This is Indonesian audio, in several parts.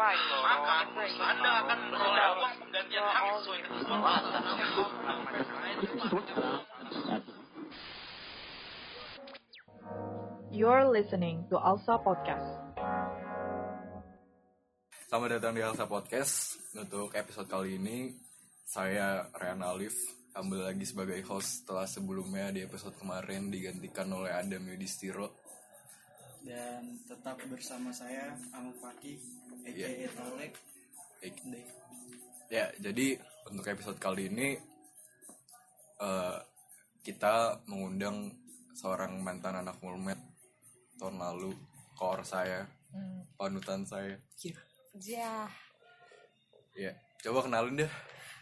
Maka Anda akan memperoleh uang penggantian hak sesuai ketentuan You're listening to Alsa Podcast. Selamat datang di Alsa Podcast. Untuk episode kali ini, saya Rian Alif kembali lagi sebagai host setelah sebelumnya di episode kemarin digantikan oleh Adam Yudhistiro. Dan tetap bersama saya Amang Fakih aka Iya. Tolek. Ya, jadi untuk episode kali ini eh, kita mengundang seorang mantan anak mulmet tahun lalu, koor saya, panutan saya. Ya. Ya, coba kenalin deh.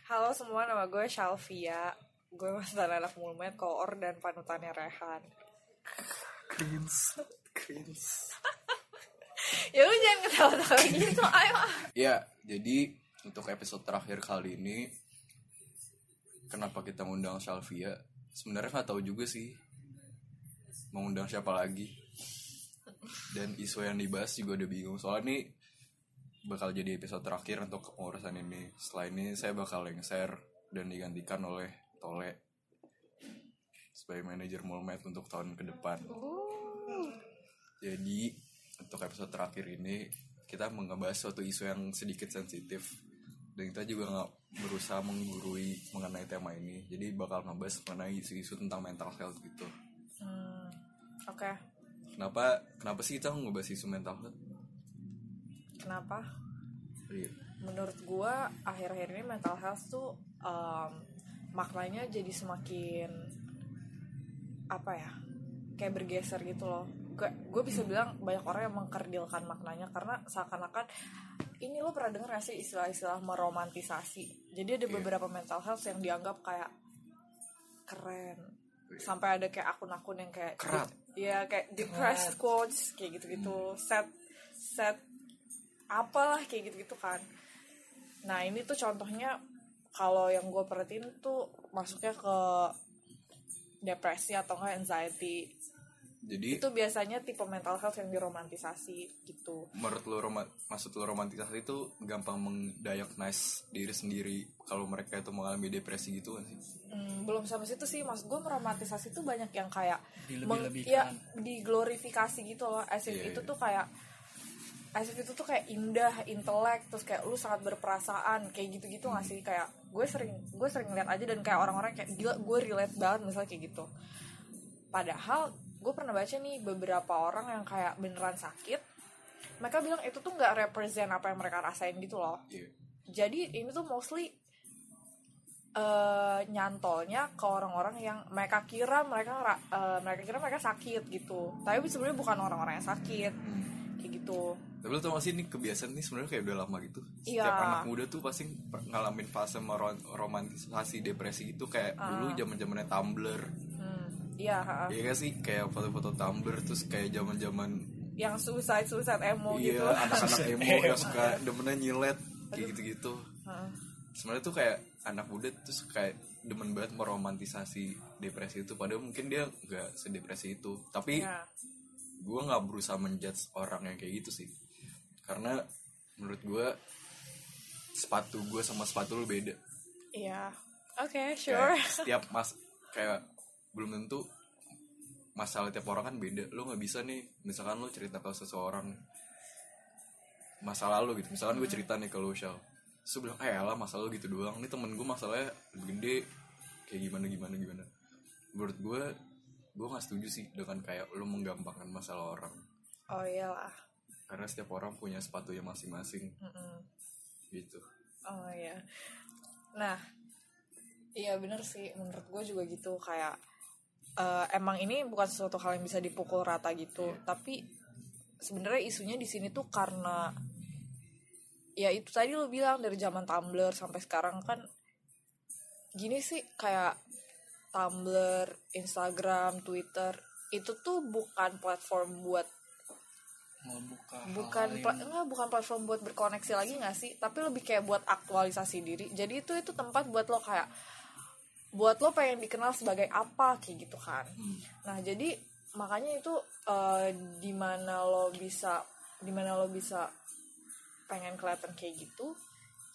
Halo semua, nama gue Shalvia. Gue mantan anak mulmet, koor dan panutannya Rehan. Cringe, cringe. Ya lu jangan ketawa-tawa gitu, ayo. Ya, jadi untuk episode terakhir kali ini kenapa kita ngundang Shalvia? Sebenarnya nggak tahu juga sih mau ngundang siapa lagi. Dan isu yang dibahas juga udah bingung. Soalnya ini bakal jadi episode terakhir untuk urusan ini. Setelah ini saya bakal share dan digantikan oleh Tole sebagai manajer Molmed untuk tahun ke depan. Jadi untuk episode terakhir ini kita mengebahas suatu isu yang sedikit sensitif dan kita juga nggak berusaha menggurui mengenai tema ini. Jadi bakal ngebahas mengenai isu-isu tentang mental health gitu. Hmm, Oke, Kenapa kenapa sih kita ngebahas isu mental health? kenapa? Iya. Menurut gue, akhir-akhir ini mental health tuh em, maknanya jadi semakin apa ya? Kayak bergeser gitu loh. Gue bisa bilang banyak orang yang mengkerdilkan maknanya karena seakan-akan ini lo pernah denger gak sih istilah-istilah meromantisasi? Jadi ada Iya. beberapa mental health yang dianggap kayak keren. Sampai ada kayak akun-akun yang kayak Kerat. Iya kayak depressed quotes kayak gitu-gitu, set set apalah kayak gitu-gitu kan. Nah ini tuh contohnya kalau yang gue perhatiin tuh masuknya ke depresi atau enggak anxiety. Jadi Itu biasanya tipe mental health yang diromantisasi gitu. menurut lo roma- maksud lo romantisasi itu gampang mendiagnose diri sendiri kalau mereka itu mengalami depresi gitu kan sih? Hmm, belum sampai situ sih maksud gue meromantisasi tuh banyak yang kayak Dilebih-lebihkan. ya diglorifikasi gitu loh as if Iya, itu iya. tuh kayak as if itu tuh kayak indah intelek terus kayak lu sangat berperasaan kayak gitu-gitu nggak Hmm. sih kayak gue sering gue sering lihat aja dan kayak orang-orang kayak gila gue relate banget misalnya kayak gitu padahal gue pernah baca nih beberapa orang yang kayak beneran sakit mereka bilang itu tuh nggak represent apa yang mereka rasain gitu loh Iya. jadi ini tuh mostly eh nyantolnya ke orang-orang yang mereka kira mereka eh, mereka kira mereka sakit gitu tapi sebenarnya bukan orang-orang yang sakit kayak gitu Tapi lo tau gak sih ini kebiasaan nih sebenarnya kayak udah lama gitu. Iya. Setiap anak muda tuh pasti ngalamin fase meron- romantisasi depresi gitu kayak dulu zaman zamannya Tumblr. hmm, iya ha-ha. Iya gak sih? Kayak foto-foto Tumblr terus kayak zaman zaman yang suicide suicide emo iya gitu. anak-anak emo yang suka demennya nyilet kayak gitu-gitu. Heeh. Sebenarnya tuh kayak anak muda terus kayak demen banget meromantisasi depresi itu. Padahal mungkin dia nggak sedepresi itu. Tapi ya gue nggak berusaha menjudge orang yang kayak gitu sih. Karena menurut gue sepatu gue sama sepatu lu beda. Iya. Oke sure. Kayak setiap mas kayak belum tentu masalah tiap orang kan beda. Lu nggak bisa nih misalkan lu cerita ke seseorang masa lalu gitu. Misalkan gue cerita nih ke lu Shal lu bilang eh lah masalah lu gitu doang. Ini temen gue masalahnya lebih gede. Kayak gimana gimana gimana. Menurut gue gue nggak setuju sih dengan kayak lu menggampangkan masalah orang. Oh iyalah. Karena setiap orang punya sepatunya masing-masing. Mm-mm. gitu. Oh iya. Nah, iya bener sih. Menurut gue juga gitu. Kayak eh, emang ini bukan sesuatu hal yang bisa dipukul rata gitu. Tapi sebenarnya isunya di sini tuh karena ya itu tadi lo bilang dari zaman Tumblr sampai sekarang kan gini sih kayak Tumblr, Instagram, Twitter itu tuh bukan platform buat membuka bukan pla- enggak bukan platform buat berkoneksi lagi nggak sih? Tapi lebih kayak buat aktualisasi diri. Jadi itu itu tempat buat lo kayak buat lo pengen dikenal sebagai apa kayak gitu kan. Nah jadi makanya itu eh, di mana lo bisa di mana lo bisa pengen kelihatan kayak gitu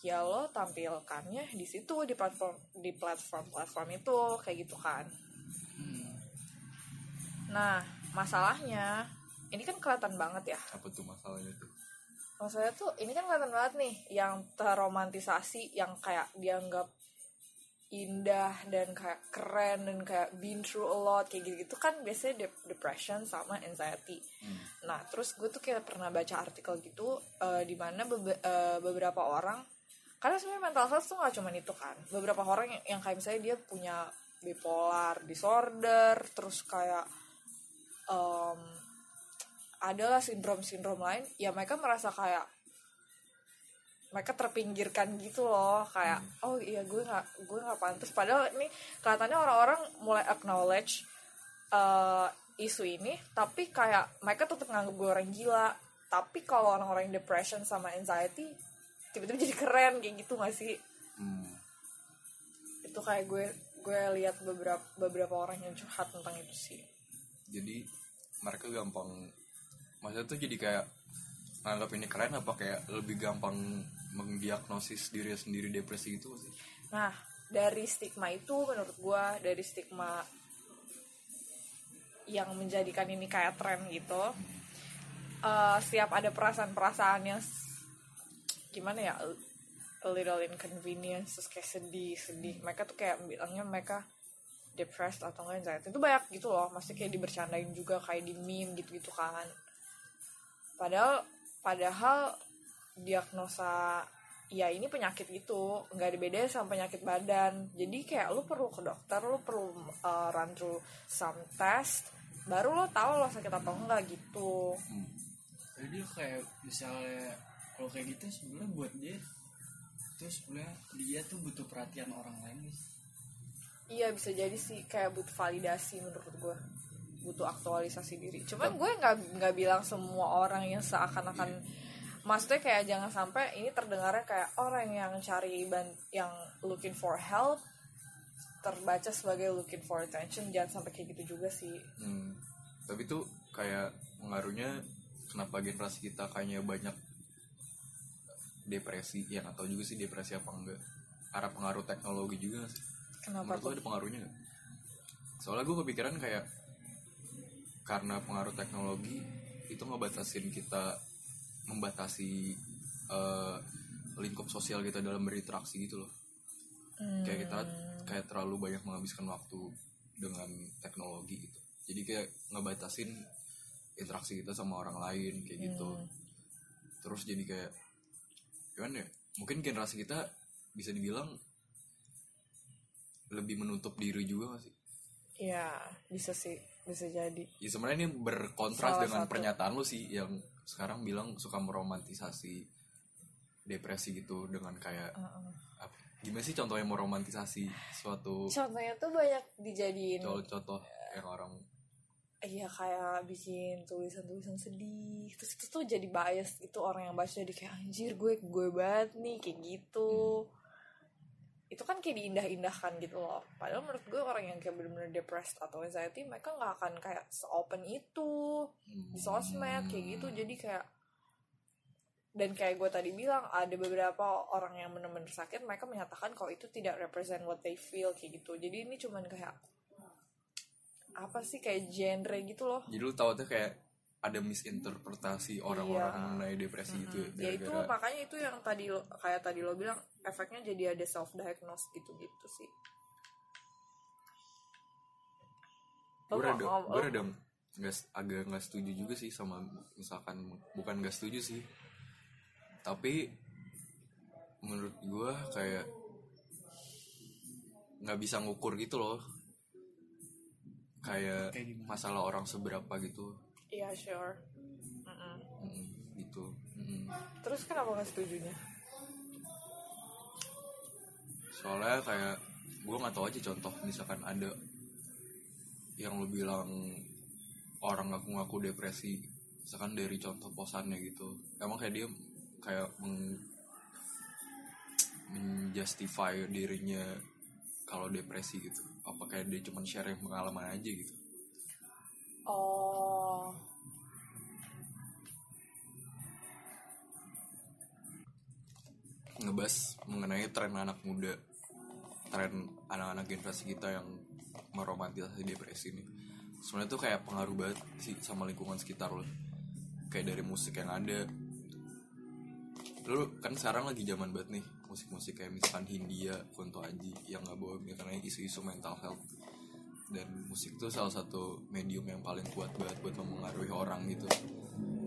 ya lo tampilkannya di situ di platform di platform platform itu kayak gitu kan. Hmm. nah masalahnya ini kan kelihatan banget ya. Apa tuh masalahnya tuh? Maksudnya tuh ini kan kelihatan banget nih yang terromantisasi yang kayak dianggap indah dan kayak keren dan kayak been through a lot kayak gitu gitu kan biasanya dep- depression sama anxiety. Hmm. nah terus gue tuh kayak pernah baca artikel gitu eh, di mana bebe- eh, beberapa orang karena sebenarnya mental health tuh gak cuma itu kan. Beberapa orang yang, yang kayak misalnya dia punya bipolar disorder terus kayak em, adalah sindrom-sindrom lain ya mereka merasa kayak mereka terpinggirkan gitu loh kayak oh iya gue nggak gue nggak pantas. Padahal ini kelihatannya orang-orang mulai acknowledge eh, isu ini tapi kayak mereka tetap nganggap gue orang gila. Tapi kalau orang-orang yang depression sama anxiety tiba-tiba jadi keren kayak gitu gak sih? Hmm. itu kayak gue gue lihat beberapa beberapa orang yang curhat tentang itu sih. Jadi mereka gampang maksudnya tuh jadi kayak nganggap ini keren apa kayak lebih gampang mendiagnosis diri sendiri depresi gitu sih? Nah, dari stigma itu menurut gua dari stigma yang menjadikan ini kayak tren gitu. eh setiap ada perasaan-perasaan yang gimana ya a little inconvenience terus kayak sedih sedih. Mereka tuh kayak bilangnya mereka depressed atau enggak anxiety. Itu banyak gitu loh. Masih kayak dibercandain juga kayak di meme gitu gitu kan. Padahal padahal diagnosa ya ini penyakit gitu nggak ada bedanya sama penyakit badan. Jadi kayak lu perlu ke dokter lu perlu uh, run through some test baru lo tahu lo sakit atau enggak gitu. Jadi kayak misalnya kalau kayak gitu sebenarnya buat dia itu sebenarnya dia tuh butuh perhatian orang lain guys. iya bisa jadi sih kayak butuh validasi menurut gue butuh aktualisasi diri. Cuman gue nggak nggak bilang semua orang yang seakan-akan maksudnya kayak jangan sampai ini terdengarnya kayak orang yang cari ban yang looking for help terbaca sebagai looking for attention jangan sampai kayak gitu juga sih Hmm. Tapi tuh kayak pengaruhnya kenapa generasi kita kayaknya banyak depresi yang atau juga sih depresi apa enggak arah pengaruh teknologi juga sih kenapa menurut lo tuh ada pengaruhnya nggak? soalnya gue kepikiran kayak karena pengaruh teknologi itu ngebatasin kita membatasi eh, lingkup sosial kita dalam berinteraksi gitu loh. Hmm, kayak kita kayak terlalu banyak menghabiskan waktu dengan teknologi gitu. Jadi kayak ngebatasin interaksi kita sama orang lain kayak gitu. Hmm. terus jadi kayak gimana ya? Mungkin generasi kita bisa dibilang lebih menutup diri juga gak sih? Ya bisa sih bisa jadi. Ya sebenarnya ini berkontras Salah dengan satu. pernyataan lu sih yang sekarang bilang suka meromantisasi depresi gitu dengan kayak Heeh. apa, gimana sih contohnya meromantisasi suatu contohnya tuh banyak dijadiin. Contoh-contoh yang orang Iya kayak bikin tulisan-tulisan sedih. Terus itu tuh jadi bias gitu Orang yang baca jadi kayak anjir gue gue banget nih Kayak gitu Itu kan kayak diindah-indahkan gitu loh. Padahal menurut gue orang yang kayak bener-bener depressed atau anxiety Mereka gak akan kayak se-open itu Di sosmed kayak gitu. Jadi kayak dan kayak gue tadi bilang ada beberapa orang yang bener-bener sakit mereka menyatakan kalau itu tidak represent what they feel kayak gitu. Jadi ini cuman kayak apa sih kayak genre gitu loh. Jadi lu tahu tuh kayak ada misinterpretasi orang-orang Iya. mengenai depresi gitu ya itu makanya itu yang tadi lo kayak tadi lo bilang efeknya jadi ada self diagnose gitu gitu sih gue rada mau- gue rada nggak agak nggak setuju juga sih sama misalkan bukan nggak setuju sih. Tapi menurut gue kayak nggak bisa ngukur gitu loh. Kayak masalah orang seberapa gitu iya sure. Mm, gitu. Mm. terus kenapa nggak setujunya? Soalnya kayak gue nggak tahu aja contoh misalkan ada yang lu bilang orang ngaku-ngaku depresi misalkan dari contoh posannya gitu. Emang kayak dia kayak meng menjustify dirinya kalau depresi gitu. Apa kayak dia cuma share pengalaman aja gitu? Oh ngebahas mengenai tren anak muda tren anak-anak generasi kita yang meromantisasi depresi ini. Sebenarnya tuh kayak pengaruh banget sih sama lingkungan sekitar lo. Kayak dari musik yang ada. Lu kan sekarang lagi zaman banget nih musik-musik kayak misalkan Hindia, Kunto Aji yang nggak bawa misalnya isu-isu mental health. Dan musik tuh salah satu medium yang paling kuat banget buat mempengaruhi orang gitu.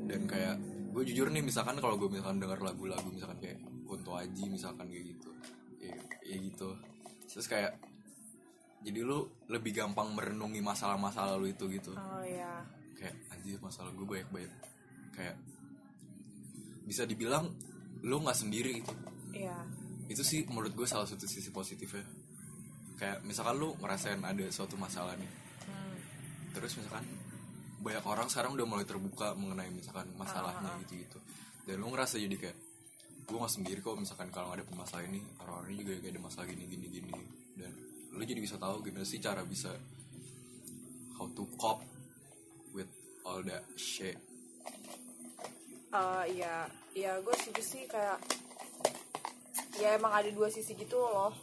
Dan kayak gue jujur nih misalkan kalau gue misalkan denger lagu-lagu misalkan kayak Kunto Aji misalkan kayak gitu. Ya, ya gitu. Terus kayak jadi lu lebih gampang merenungi masalah-masalah lu itu gitu. Oh ya kayak anjir masalah gue banyak-banyak kayak bisa dibilang lu nggak sendiri gitu. Iya. Itu sih menurut gue salah satu sisi positifnya. Kayak misalkan lu ngerasain ada suatu masalah nih. Hmm. terus misalkan banyak orang sekarang udah mulai terbuka mengenai misalkan masalahnya gitu gitu dan lu ngerasa jadi kayak gue gak sendiri kok misalkan kalau ada masalah ini orang-orang ini juga kayak ada masalah gini gini gini. Dan lu jadi bisa tahu gimana sih cara bisa how to cope with all that shit. Eh, iya iya gue setuju sih kayak ya emang ada dua sisi gitu loh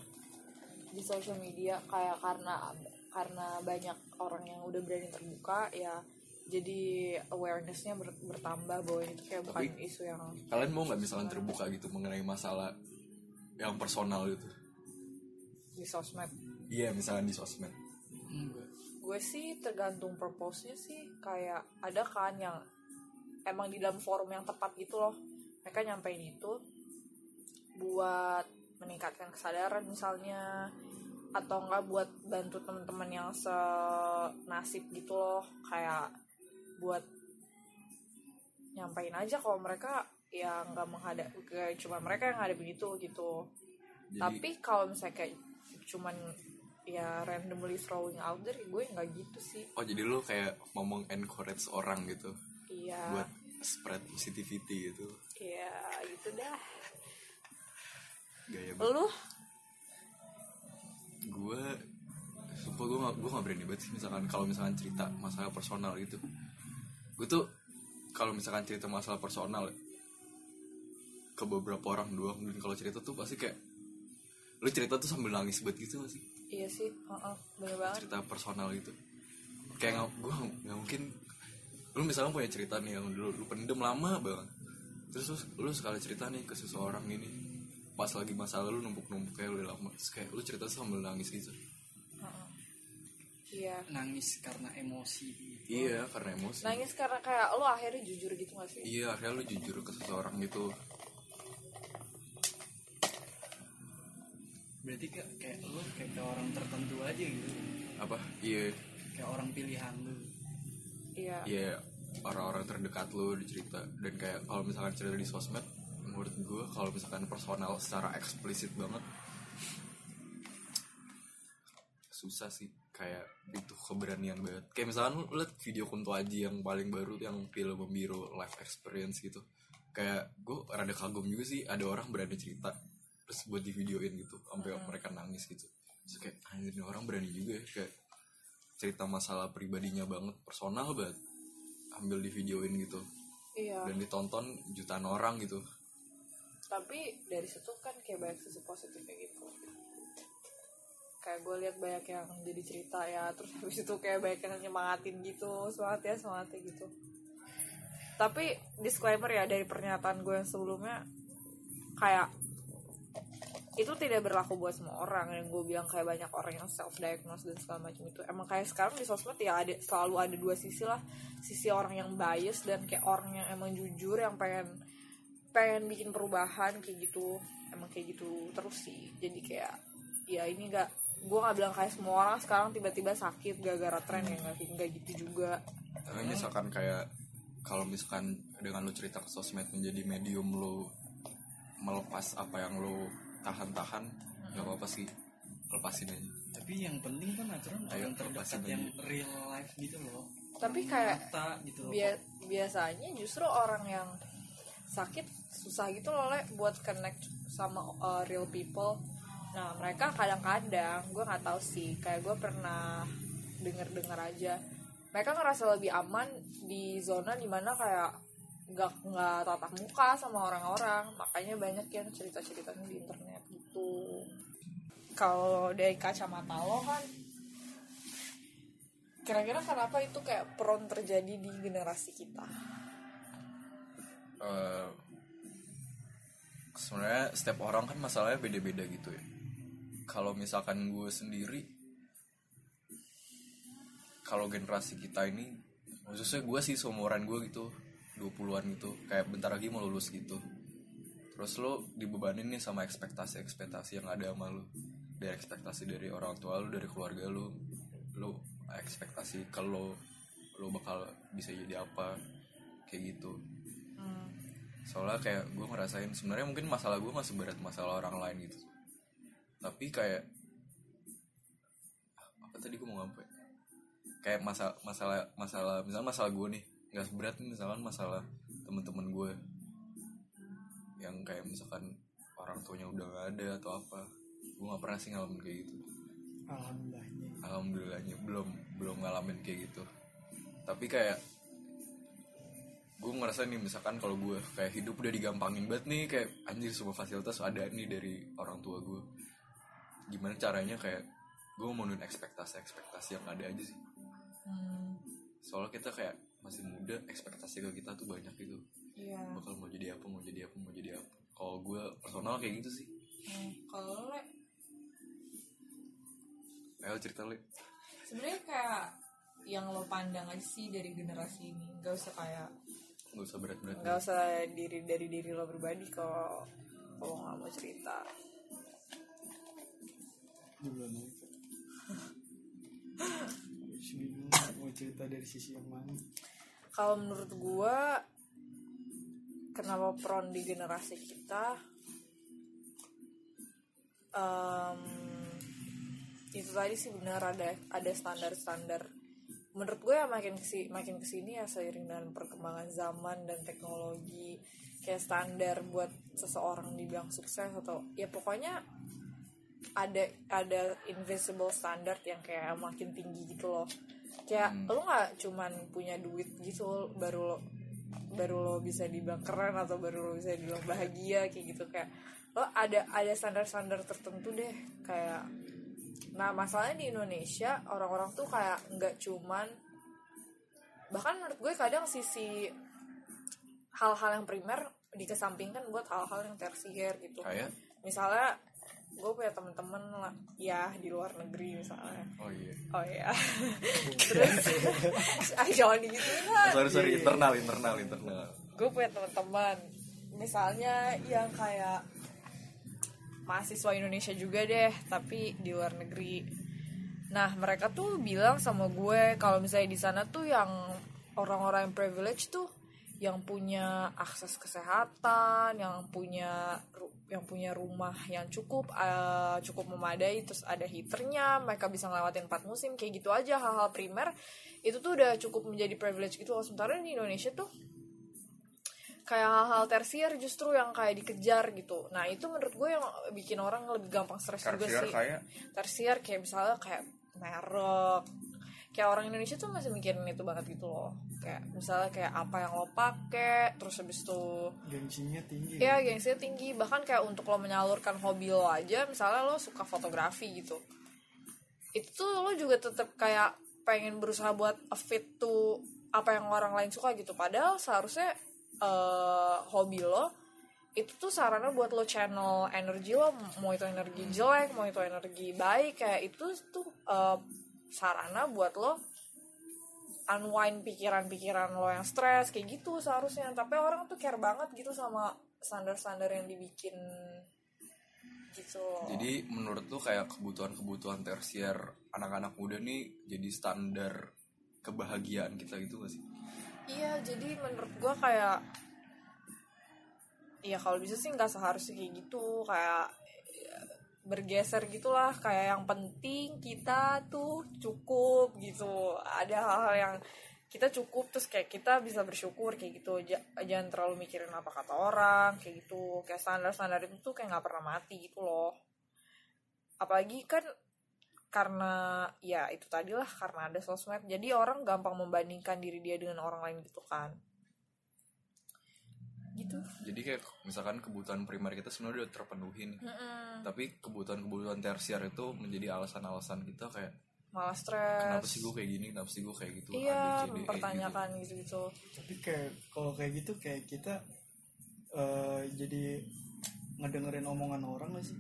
di social media. Kayak karena karena banyak orang yang udah berani terbuka ya jadi awarenessnya ber- bertambah bahwa itu kayak bukan Tapi- isu yang kalian mau nggak misalkan terbuka gitu mengenai masalah yang personal gitu? di sosmed? Iya misalkan di sosmed. Enggak. Gue sih tergantung purpose-nya sih. Kayak ada kan yang emang di dalam forum yang tepat gitu loh. Mereka nyampein itu buat meningkatkan kesadaran misalnya atau enggak buat bantu teman-teman yang senasib gitu loh. Kayak buat nyampein aja kalau mereka ya nggak menghadap kayak cuma mereka yang ngadepin itu gitu. Jadi tapi kalau misalnya kayak cuman ya randomly throwing out there gue nggak gitu sih. Oh jadi lu kayak mau encourage orang gitu iya. buat spread positivity gitu. Iya gitu dah. Gaya banget. Lu? Gue sumpah gue gak, gue gak berani banget sih misalkan kalau misalkan cerita masalah personal gitu gue tuh kalau misalkan cerita masalah personal ya, ke beberapa orang doang. Dan kalau cerita tuh pasti kayak lu cerita tuh sambil nangis banget gitu gak sih? Iya sih uh bener banget. Cerita personal gitu. Kayak nggak gue nggak mungkin lu misalnya punya cerita nih yang dulu lu pendem lama banget. Terus lu, lu sekali cerita nih ke seseorang ini pas lagi masalah lu numpuk-numpuk kayak udah lama terus kayak lu cerita sambil nangis gitu. Iya. Nangis karena emosi iya karena emosi. Nangis karena kayak lu akhirnya jujur gitu gak sih? Iya akhirnya lu jujur ke seseorang gitu. Berarti kayak kayak lu kayak ke orang tertentu aja gitu. Apa? Iya. Kayak orang pilihan lu iya. Iya orang-orang terdekat lu dicerita dan kayak kalau misalkan cerita di sosmed menurut gue kalau misalkan personal secara eksplisit banget susah sih kayak itu keberanian banget. Kayak misalkan lu liat video Kunto Aji yang paling baru yang film membiru life experience gitu. Kayak gue rada kagum juga sih ada orang berani cerita terus buat di videoin gitu sampai mereka nangis gitu. Terus kayak anjir ini orang berani juga ya kayak cerita masalah pribadinya banget personal banget. Ambil di videoin gitu. Iya. Dan ditonton jutaan orang gitu. Tapi dari situ kan kayak banyak sisi positifnya gitu kayak gue lihat banyak yang jadi cerita ya terus habis itu kayak banyak yang nyemangatin gitu semangat ya semangat ya gitu. Tapi disclaimer ya dari pernyataan gue yang sebelumnya kayak itu tidak berlaku buat semua orang yang gue bilang kayak banyak orang yang self diagnose dan segala macam itu. Emang kayak sekarang di sosmed ya ada selalu ada dua sisi lah. Sisi orang yang bias dan kayak orang yang emang jujur yang pengen pengen bikin perubahan kayak gitu. Emang kayak gitu terus sih. Jadi kayak ya ini gak gue nggak bilang kayak semua orang sekarang tiba-tiba sakit gara-gara tren ya nggak nggak gitu juga. Tapi misalkan kayak kalau misalkan dengan lu cerita ke sosmed menjadi medium lu melepas apa yang lu tahan-tahan nggak apa-apa sih lepasin aja. Tapi yang penting kan aturan Ayo, orang terdekat yang aja. real life gitu loh. Tapi kayak nyata gitu loh. bia- biasanya justru orang yang sakit susah gitu loh Le, buat connect sama uh, real people nah mereka kadang-kadang gue nggak tahu sih kayak gue pernah denger-dengar aja mereka ngerasa lebih aman di zona di mana kayak nggak nggak tatap muka sama orang-orang. Makanya banyak yang cerita-ceritanya di internet gitu. Kalau dari kacamata lo kan kira-kira kenapa itu kayak prone terjadi di generasi kita? Eh, sebenarnya setiap orang kan masalahnya beda-beda gitu ya kalau misalkan gue sendiri kalau generasi kita ini khususnya gue sih seumuran gue gitu 20-an gitu kayak bentar lagi mau lulus gitu. Terus lo dibebanin nih sama ekspektasi-ekspektasi yang ada sama lo. Dari ekspektasi dari orang tua lo dari keluarga lo. Lo ekspektasi kalau lo bakal bisa jadi apa kayak gitu. Soalnya kayak gue ngerasain sebenarnya mungkin masalah gue nggak seberat masalah orang lain gitu tapi kayak apa tadi gue mau ngapain kayak masalah masalah masalah misalnya masalah gue nih nggak seberat nih, misalkan masalah temen-temen gue yang kayak misalkan orang tuanya udah gak ada atau apa gue nggak pernah sih ngalamin kayak gitu. Alhamdulillahnya. Alhamdulillahnya belum belum ngalamin kayak gitu. Tapi kayak gue ngerasa nih misalkan kalau gue kayak hidup udah digampangin banget nih kayak anjir semua fasilitas ada nih dari orang tua gue gimana caranya kayak gue memenuhi ekspektasi ekspektasi yang ada aja sih. Hmm, soalnya kita kayak masih muda ekspektasi ke kita tuh banyak gitu. Iya. Bakal mau jadi apa mau jadi apa mau jadi apa. Kalau gue personal kayak gitu sih. Hmm, kalau Le, ayo cerita lu sebenarnya kayak yang lo pandang aja sih dari generasi ini. Nggak usah kayak nggak usah berat-berat. nggak usah diri dari diri lo pribadi kalau kalau nggak mau cerita Bismillah mau cerita dari sisi yang mana kalau menurut gua kenapa prone di generasi kita em, itu tadi sih benar ada ada standar-standar. Menurut gue ya makin kesi, makin ke sini ya seiring dengan perkembangan zaman dan teknologi kayak standar buat seseorang dibilang sukses atau ya pokoknya ada ada invisible standard yang kayak makin tinggi gitu loh. Kayak lo nggak cuman punya duit gitu baru lo baru lo bisa dibilang keren atau baru lo bisa dibilang bahagia kayak gitu. Kayak lo ada ada standar-standar tertentu deh. Kayak nah masalahnya di Indonesia orang-orang tuh kayak nggak cuman bahkan menurut gue kadang sisi hal-hal yang primer dikesampingkan buat hal-hal yang tersier gitu. Kayak misalnya gue punya temen-temen lah ya di luar negeri misalnya. Oh iya. Oh ya terus ah jangan digituin lah. Sorry sorry internal internal internal. Gue punya teman-teman misalnya yang kayak mahasiswa Indonesia juga deh tapi di luar negeri. Nah mereka tuh bilang sama gue kalau misalnya di sana tuh yang orang-orang yang privilege tuh yang punya akses kesehatan yang punya ru- yang punya rumah yang cukup eh, cukup memadai terus ada heaternya mereka bisa ngelewatin empat musim kayak gitu aja hal-hal primer. Itu tuh udah cukup menjadi privilege gitu loh. Sementara di Indonesia tuh kayak hal-hal tersier justru yang kayak dikejar gitu. Nah itu menurut gue yang bikin orang lebih gampang stres juga sih. kayak? Tersier kayak misalnya kayak merek kayak orang Indonesia tuh masih mikirin itu banget gitu loh. Kayak misalnya kayak apa yang lo pakai terus habis itu gengsinya tinggi. Ya gengsinya tinggi. Bahkan kayak untuk lo menyalurkan hobi lo aja misalnya lo suka fotografi gitu. Itu tuh lo juga tetap kayak pengen berusaha buat fit to apa yang orang lain suka gitu. Padahal seharusnya eh, hobi lo itu tuh sarana buat lo channel energi lo. Mau itu energi jelek mau itu energi baik kayak itu tuh eh, sarana buat lo unwind pikiran-pikiran lo yang stres kayak gitu seharusnya tapi orang tuh care banget gitu sama standar-standar yang dibikin gitu. Jadi menurut lu kayak kebutuhan-kebutuhan tersier anak-anak muda nih jadi standar kebahagiaan kita gitu gak sih? Iya, jadi menurut gua kayak Iya kalau bisa sih nggak seharusnya kayak gitu kayak ya, bergeser gitulah kayak yang penting kita tuh cukup gitu. Ada hal-hal yang kita cukup terus kayak kita bisa bersyukur kayak gitu. Ja- jangan terlalu mikirin apa kata orang kayak gitu. Kayak standar-standar itu tuh kayak nggak pernah mati gitu loh. Apalagi kan karena ya itu tadilah karena ada sosmed. Jadi orang gampang membandingkan diri dia dengan orang lain gitu kan gitu. Jadi kayak misalkan kebutuhan primer kita sebenarnya udah terpenuhi nih Mm-mm. tapi kebutuhan-kebutuhan tersier itu menjadi alasan-alasan kita kayak malah stres. Kenapa sih gue kayak gini? Kenapa sih gue kayak gitu? Iya E, gitu. mempertanyakan gitu-gitu. Tapi kayak kalau kayak gitu kayak kita eh, jadi ngedengerin omongan orang gak sih?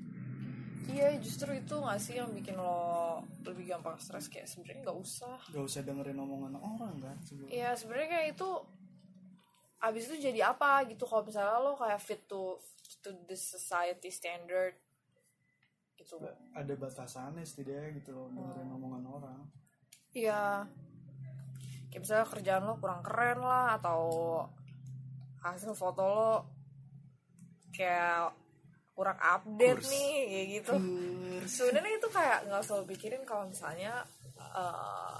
Iya justru itu gak sih yang bikin lo lebih gampang stres? Kayak sebenarnya nggak usah. Gak usah dengerin omongan orang kan Iya sebenarnya kayak itu abis itu jadi apa gitu kalau misalnya lo kayak fit to to the society standard gitu. Ada batasannya setidaknya gitu loh dengerin omongan orang. Iya. Kayak misalnya kerjaan lo kurang keren lah atau hasil foto lo kayak kurang update Kurs. nih kayak gitu. Sebenarnya itu kayak nggak usah pikirin kalau misalnya eh,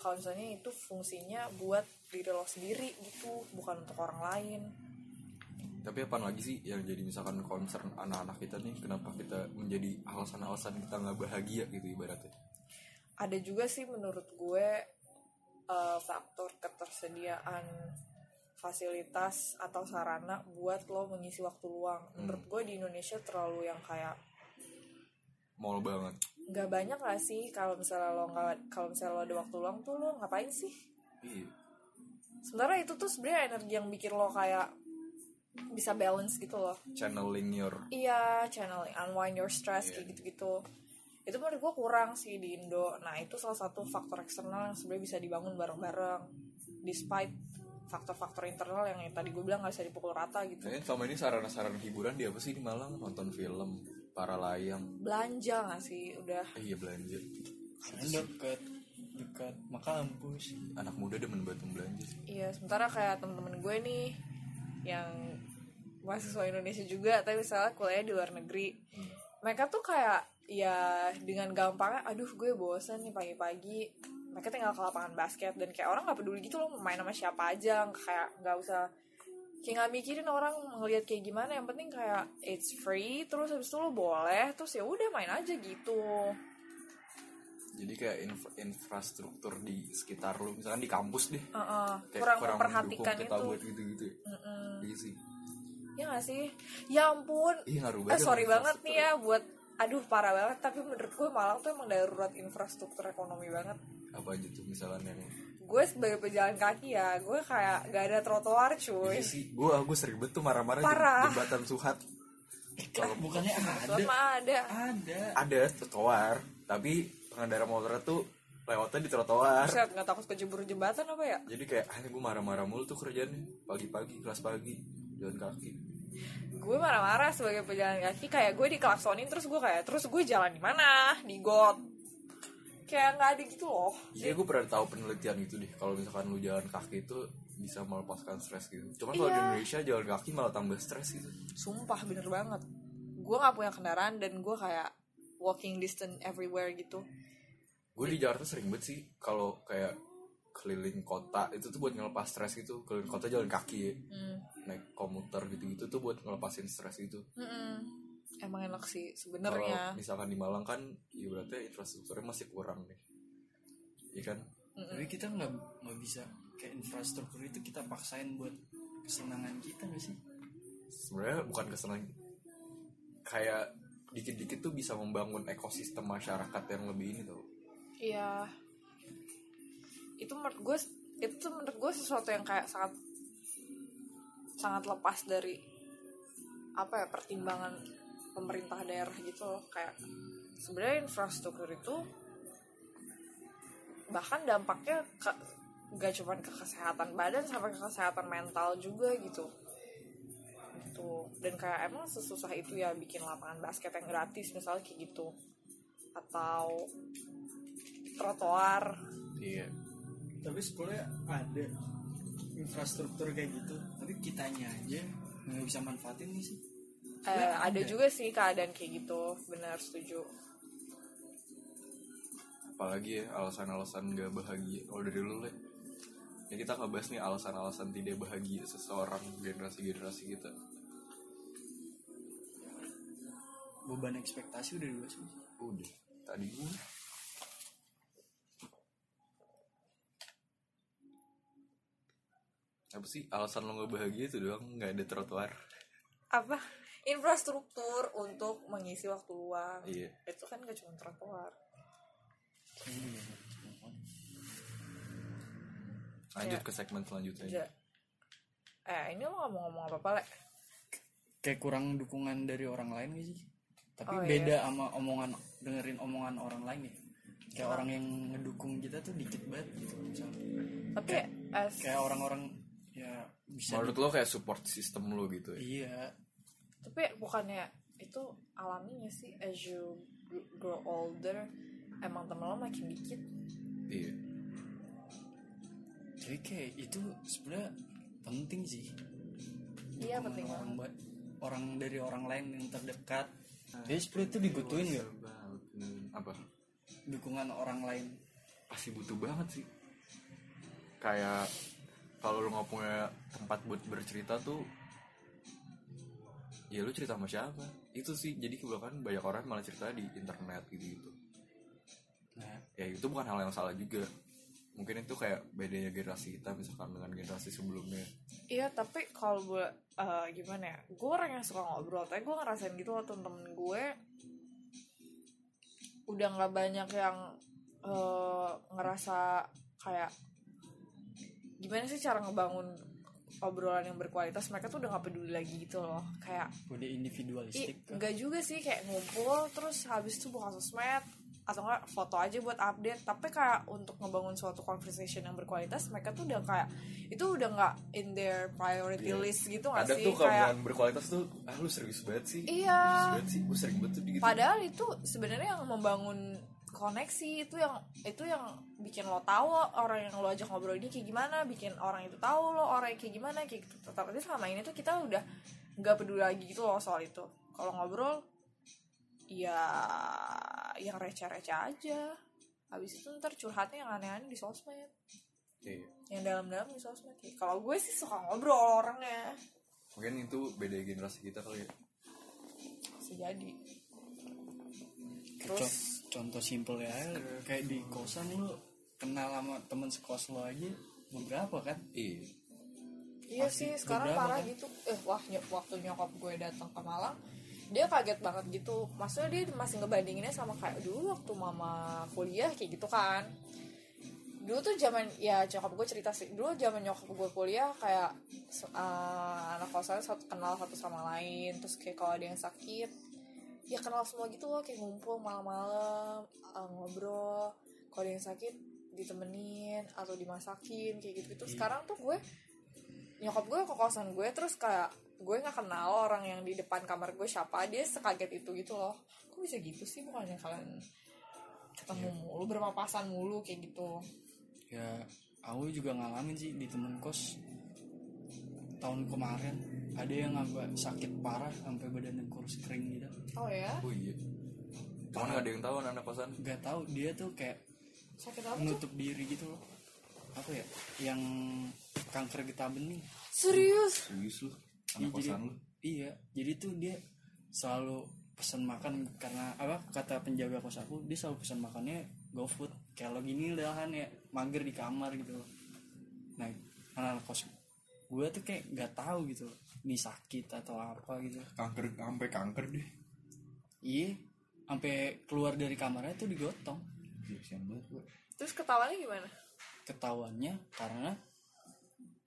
kalau misalnya itu fungsinya buat diri lo sendiri gitu bukan untuk orang lain. Tapi apa lagi sih yang jadi misalkan concern anak-anak kita nih? Kenapa kita menjadi alasan-alasan kita nggak bahagia gitu ibaratnya? Ada juga sih menurut gue eh, faktor ketersediaan fasilitas atau sarana buat lo mengisi waktu luang. Menurut gue di Indonesia terlalu yang kayak mall banget. nggak banyak gak sih? Kalau misalnya lo nggak kalau misalnya lo ada waktu luang tuh lo ngapain sih? Iya sebenarnya itu tuh sebenarnya energi yang bikin lo kayak bisa balance gitu loh. Channeling your iya channeling unwind your stress kayak gitu-gitu. Itu menurut gue kurang sih di Indo. Nah itu salah satu faktor eksternal yang sebenarnya bisa dibangun bareng-bareng despite faktor-faktor internal yang tadi gue bilang gak bisa dipukul rata gitu. Kayaknya selama ini sarana-sarana hiburan di apa sih di Malang? Nonton film para layang. Belanja gak sih? Udah. Eh, iya belanja. Karena dekat dekat maka kampus anak muda demen banget belanja sih. Iya sementara kayak temen-temen gue nih yang mahasiswa Indonesia juga tapi misalnya kuliah di luar negeri. Mereka tuh kayak ya dengan gampangnya aduh gue bosan nih pagi-pagi. Mereka tinggal ke lapangan basket dan kayak orang nggak peduli gitu loh mau main sama siapa aja kayak nggak usah kayak nggak mikirin orang ngelihat kayak gimana. Yang penting kayak it's free terus habis itu lo boleh terus ya udah main aja gitu jadi kayak infra- infrastruktur di sekitar lu misalkan di kampus deh. Heeh, kayak kurang mendukung memperhatikan kita itu. buat gitu-gitu ya? Iya sih. Ya nggak sih? Ya ampun. Ngaruh Eh sorry sama banget nih ya buat aduh parah banget. Tapi menurut gue Malang tuh emang darurat infrastruktur ekonomi banget. Apa aja tuh misalnya yang gue sebagai pejalan kaki ya gue kayak gak ada trotoar cuy. Iya sih. Gue gue sering tuh marah-marah Parah. jembatan Suhat. Kalau bukannya ada? Mah ada. Ada. Ada trotoar. Tapi pengendara motor tuh lewatnya di trotoar. Buset gak takut kejebur jembatan apa ya? Jadi kayak ah gue marah-marah mulu tuh kerjaannya. Pagi-pagi kelas pagi jalan kaki. Gue marah-marah sebagai pejalan kaki kayak gue dikelaksonin terus gue kayak terus gue jalan di mana? Di got. Kayak nggak ada gitu loh. Iya gue pernah tahu penelitian itu deh. Kalau misalkan lu jalan kaki itu bisa melepaskan stres gitu. Cuman kalau di Iya. Indonesia jalan kaki malah tambah stres gitu. sumpah bener banget. Gue nggak punya kendaraan dan gue kayak walking distance everywhere gitu Gue di Jakarta sering banget sih kalau kayak keliling kota itu tuh buat ngelepas stres gitu. Keliling kota jalan kaki ya. Hmm. naik komuter gitu-gitu tuh buat ngelepasin stres gitu. Mm-mm. emang enak sih Kalau sebenarnya misalkan di Malang kan, ya berarti infrastrukturnya masih kurang nih. Iya kan? tapi kita nggak nggak bisa kayak infrastruktur itu kita paksain buat kesenangan kita nggak sih Sebenarnya bukan kesenangan kayak dikit-dikit tuh bisa membangun ekosistem masyarakat yang lebih ini tuh. Iya. Itu menurut gue itu tuh menurut gue sesuatu yang kayak sangat sangat lepas dari apa ya pertimbangan pemerintah daerah gitu loh kayak sebenarnya infrastruktur itu bahkan dampaknya ke gak cuma ke kesehatan badan sampai ke kesehatan mental juga gitu gitu. Dan kayak emang sesusah itu ya bikin lapangan basket yang gratis misalnya kayak gitu. Atau trotoar. Iya. tapi sebenarnya ada infrastruktur kayak gitu tapi kitanya aja nggak bisa manfaatin nih sih? Eh, Sebenarnya ada juga sih keadaan kayak gitu benar setuju. Apalagi ya alasan-alasan gak bahagia. Kalau dari lu Le? Ya kita ngebahas nih alasan-alasan tidak bahagia seseorang generasi-generasi kita beban ekspektasi udah belum sih? udah tadi gue apa sih alasan lo nggak bahagia itu doang nggak ada trotoar? Apa? Infrastruktur untuk mengisi waktu luang. Iya. Itu kan gak cuma trotoar. Lanjut Iya. ke segmen selanjutnya. Ja- eh ini lo nggak mau ngomong apa apa lek kayak kurang dukungan dari orang lain gak sih tapi Oh, iya. beda sama omongan dengerin omongan orang lain ya. Kayak orang yang ngedukung kita tuh dikit banget gitu misalnya tapi as kayak orang-orang ya bisa menurut lo kayak support system lo gitu ya? Iya. Tapi bukannya itu alaminya sih as you grow older emang temen lo makin dikit? Iya. Jadi kayak itu sebenarnya penting sih. Iya penting orang banget. orang dari orang lain yang terdekat jadi sebenarnya itu dibutuhin gak apa? Dukungan orang lain. Pasti butuh banget sih. Kayak kalau lo nggak punya tempat buat bercerita tuh ya lu cerita sama siapa? Itu sih jadi kebanyakan banyak orang malah cerita di internet gitu gitu nah. Ya itu bukan hal yang salah juga mungkin itu kayak bedanya generasi kita misalkan dengan generasi sebelumnya. Iya tapi kalau gue eh, gimana ya gue orang yang suka ngobrol tapi gue ngerasain gitu loh temen-temen gue udah nggak banyak yang eh, ngerasa kayak gimana sih cara ngebangun obrolan yang berkualitas? Mereka tuh udah nggak peduli lagi gitu loh kayak udah individualistik kan enggak juga sih kayak ngumpul terus habis itu buka sosmed atau enggak foto aja buat update. Tapi kayak untuk ngebangun suatu conversation yang berkualitas mereka tuh udah kayak itu udah nggak in their priority Iya. list gitu nggak ada sih? tuh kayak berkualitas tuh ah lu serius banget sih Iya. serius banget sih gue sering banget tuh gitu. Padahal itu sebenarnya yang membangun koneksi itu yang itu yang bikin lo tahu orang yang lo ajak ngobrol ini kayak gimana bikin orang itu tahu lo orang yang kayak gimana kayak gitu. Tapi selama ini tuh kita udah nggak peduli lagi gitu loh soal itu. Kalau ngobrol ya yang receh-receh aja habis itu ntar curhatnya yang aneh-aneh di sosmed Iya. yang dalam-dalam di sosmed ya. kalau gue sih suka ngobrol orangnya mungkin itu beda generasi kita kali ya bisa jadi Contoh, contoh simpel ya kayak di kosan lu kenal sama temen sekos lo aja beberapa kan iya Iya Masih sih sekarang parah kan? gitu. Eh wah ny- waktu nyokap gue datang ke Malang, dia kaget banget gitu. Maksudnya dia masih ngebandinginnya sama kayak dulu waktu mama kuliah kayak gitu kan. Dulu tuh zaman ya nyokap gue cerita sih. Dulu zaman nyokap gue kuliah kayak eh, anak kosan satu kenal satu sama lain. Terus kayak kalau ada yang sakit, ya kenal semua gitu loh kayak ngumpul malam-malam eh, ngobrol. Kalau ada yang sakit ditemenin atau dimasakin kayak gitu gitu. Sekarang tuh gue nyokap gue ke kosan gue terus kayak gue nggak kenal orang yang di depan kamar gue siapa dia sekaget itu gitu loh. Kok bisa gitu sih? Bukannya kalian ketemu mulu berpapasan mulu kayak gitu. Ya aku juga ngalamin sih di temen kos tahun kemarin. Ada yang agak sakit parah sampai badannya kurus kering gitu. Oh ya? Oh iya. Cuman nggak ada yang tahu anak kosan? Nggak tahu dia tuh kayak sakit apa tuh menutup diri gitu loh. Apa ya? Yang kanker getah bening serius? Serius Iya, anak jadi- kosan lu. iya jadi tuh dia selalu pesan makan karena apa kata penjaga kos aku dia selalu pesan makannya GoFood kayak lo gini lah kan ya mager di kamar gitu. Loh nah anak kos gue tuh kayak nggak tahu gitu loh, ini sakit atau apa gitu. Kanker sampai kanker deh. Iya sampai keluar dari kamarnya tuh digotong. Iya sian banget gua. Terus ketawanya gimana? Ketahuannya karena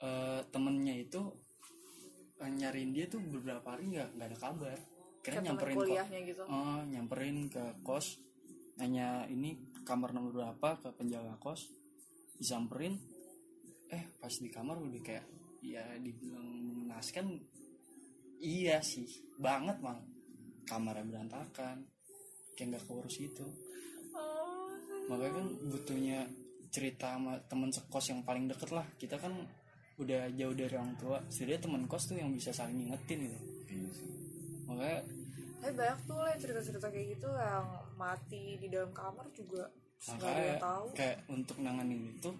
eh, temennya itu nyariin dia tuh beberapa hari nggak nggak ada kabar. Kira nyamperin kok kuliahnya gitu. Oh, nyamperin ke kos nanya ini kamar nomor berapa ke penjaga kos disamperin. Eh pas di kamar udah kayak ya dibilang mengenaskan iya sih banget malah. Kamarnya berantakan kayak nggak keurus gitu. Oh, makanya kan butuhnya cerita sama temen sekos yang paling deket lah. Kita kan udah jauh dari orang tua setidaknya temen kos tuh yang bisa saling ngingetin gitu. Iya sih. Makanya tapi banyak tuh lah cerita-cerita kayak gitu yang mati di dalam kamar juga nggak ada makanya yang tahu. kayak untuk nanganin itu